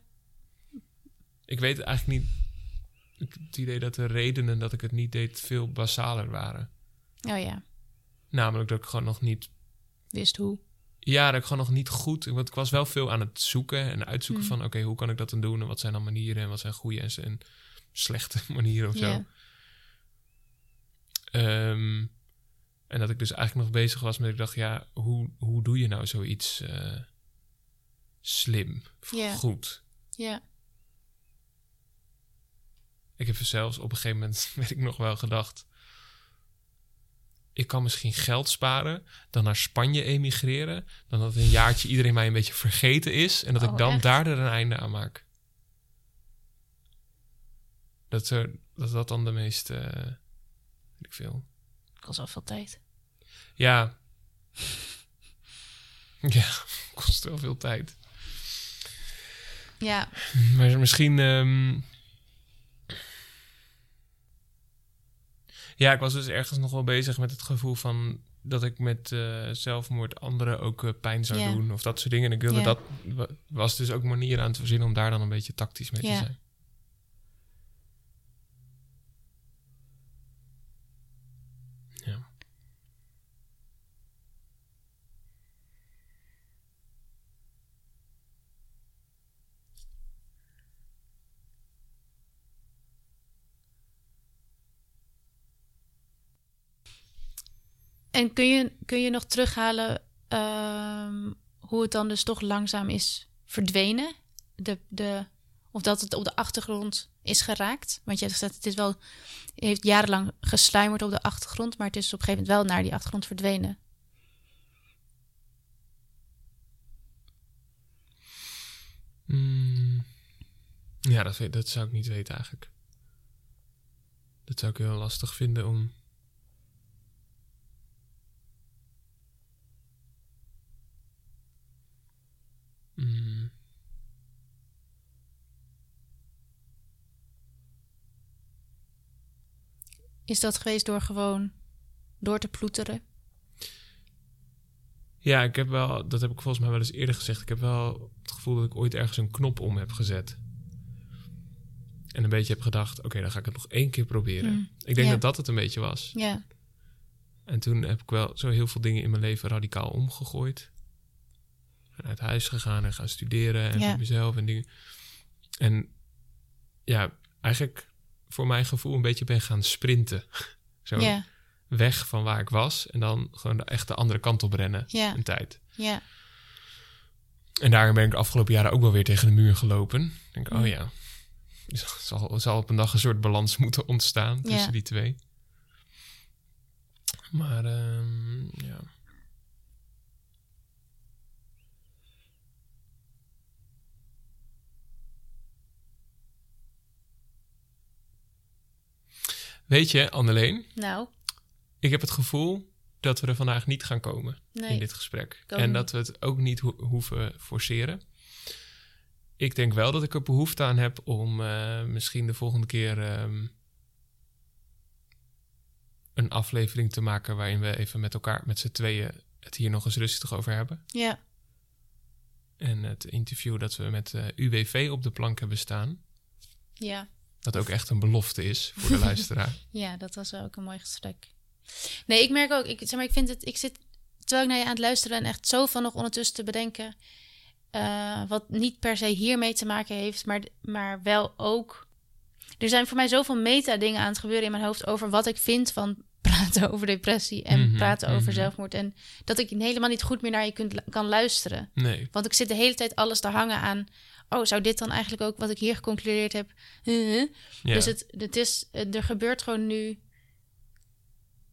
Ik weet eigenlijk niet... Het idee dat de redenen dat ik het niet deed veel basaler waren. Oh ja. Namelijk dat ik gewoon nog niet... Wist hoe. Ja, dat ik gewoon nog niet goed... Want ik was wel veel aan het zoeken en uitzoeken Mm. van... Oké, hoe kan ik dat dan doen? En wat zijn dan manieren? En wat zijn goede en, en slechte manieren of zo? Ja. Ehm, en dat ik dus eigenlijk nog bezig was met... Ik dacht, ja, hoe, hoe doe je nou zoiets eh, slim? Goed? Ja. Ik heb zelfs op een gegeven moment, weet ik nog wel, gedacht... Ik kan misschien geld sparen, dan naar Spanje emigreren... dan dat een jaartje iedereen mij een beetje vergeten is... en dat ik Oh, dan echt? daar er een einde aan maak. Dat zo, dat, dat dan de meest... eh, veel. Kost wel veel tijd. Ja. ja, kost wel veel tijd. Ja. Maar misschien. ehm, Ja, ik was dus ergens nog wel bezig met het gevoel van dat ik met eh, zelfmoord anderen ook eh, pijn zou doen of dat soort dingen. En ik wilde dat wa- was dus ook manier aan te verzinnen om daar dan een beetje tactisch mee te zijn. Ja. En kun je, kun je nog terughalen ehm, hoe het dan dus toch langzaam is verdwenen? De, de, of dat het op de achtergrond is geraakt? Want je hebt gezegd, het is wel, heeft jarenlang gesluimerd op de achtergrond, maar het is op een gegeven moment wel naar die achtergrond verdwenen. Mm. Ja, dat, dat zou ik niet weten eigenlijk. Dat zou ik heel lastig vinden om. Mm. Is dat geweest door gewoon door te ploeteren? Ja, ik heb wel, dat heb ik volgens mij wel eens eerder gezegd. Ik heb wel het gevoel dat ik ooit ergens een knop om heb gezet. En een beetje heb gedacht: oké, dan ga ik het nog één keer proberen. Mm. Ik denk Ja. dat dat het een beetje was. Ja, En toen heb ik wel zo heel veel dingen in mijn leven radicaal omgegooid. Uit huis gegaan en gaan studeren en Ja. voor mezelf en dingen. En ja, eigenlijk voor mijn gevoel een beetje ben gaan sprinten. Zo ja, weg van waar ik was en dan gewoon de, echt de andere kant op rennen ja, een tijd. ja, En daarin ben ik de afgelopen jaren ook wel weer tegen de muur gelopen. Ik denk, oh ja, er zal, zal op een dag een soort balans moeten ontstaan tussen die twee. Maar ehm, ja. Weet je, Anneleen, Nou, ik heb het gevoel dat we er vandaag niet gaan komen in dit gesprek. En dat we het ook niet ho- hoeven forceren. Ik denk wel dat ik er behoefte aan heb om eh, misschien de volgende keer ehm, een aflevering te maken waarin we even met elkaar, met z'n tweeën, het hier nog eens rustig over hebben. Ja, En het interview dat we met eh, UWV op de plank hebben staan, ja. Dat ook echt een belofte is voor de luisteraar. Ja, dat was wel ook een mooi gesprek. Nee, ik merk ook, ik, zeg maar, ik vind het, ik zit terwijl ik naar je aan het luisteren en echt zoveel nog ondertussen te bedenken, eh, wat niet per se hiermee te maken heeft, maar, maar wel ook. Er zijn voor mij zoveel meta-dingen aan het gebeuren in mijn hoofd over wat ik vind van praten over depressie en Mhm, praten over mhm. zelfmoord. En dat ik helemaal niet goed meer naar je kunt, kan luisteren. Nee. Want ik zit de hele tijd alles te hangen aan. Oh, zou dit dan eigenlijk ook wat ik hier geconcludeerd heb? Huh? Ja. Dus het, het is, er gebeurt gewoon nu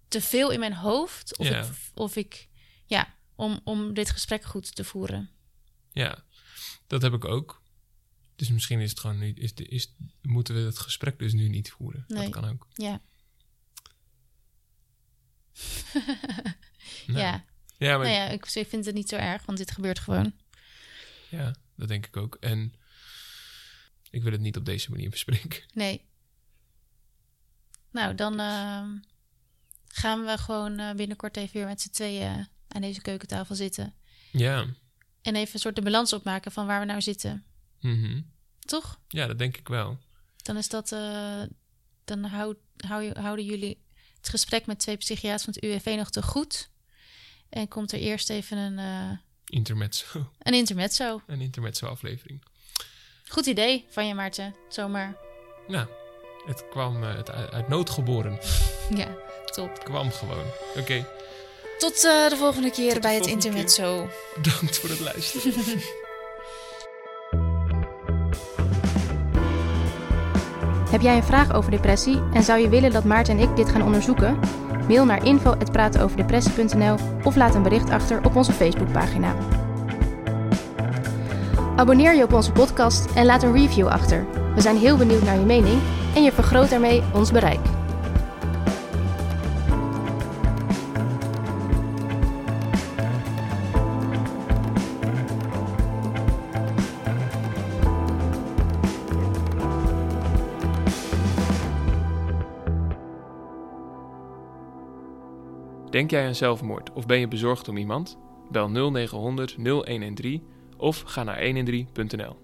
te veel in mijn hoofd. Of, Ja. ik, of ik, ja, om, om dit gesprek goed te voeren. Ja, dat heb ik ook. Dus misschien is het gewoon niet, is, de- is, moeten we het gesprek dus nu niet voeren. Nee. Dat kan ook. Ja, Nou, ja. Ja, maar Nou ja, ik, ik vind het niet zo erg, want dit gebeurt gewoon. Ja, dat denk ik ook. En ik wil het niet op deze manier bespreken. Nee. Nou, dan ehm, gaan we gewoon eh, binnenkort even weer met z'n tweeën aan deze keukentafel zitten. Ja, En even een soort de balans opmaken van waar we nou zitten. Mhm. Toch? Ja, dat denk ik wel. Dan is dat. eh, dan hou, hou, je- houden jullie het gesprek met twee psychiaters van het UWV nog te goed. En komt er eerst even een, eh, Intermezzo. een intermezzo. Een intermezzo aflevering. Goed idee van je, Maarten. Zomaar. Nou, het kwam eh, het uit, uit nood geboren. Ja, top. Het kwam gewoon. Oké, Tot eh, de volgende keer Tot bij het volgende keer. intermezzo. bedankt voor het luisteren. Heb jij een vraag over depressie en zou je willen dat Maarten en ik dit gaan onderzoeken? Mail naar info@praatenoverdepressie.nl of laat een bericht achter op onze Facebookpagina. Abonneer je op onze podcast en laat een review achter. We zijn heel benieuwd naar je mening en je vergroot daarmee ons bereik. Denk jij aan zelfmoord of ben je bezorgd om iemand? Bel 0900 0113 of ga naar 113.nl.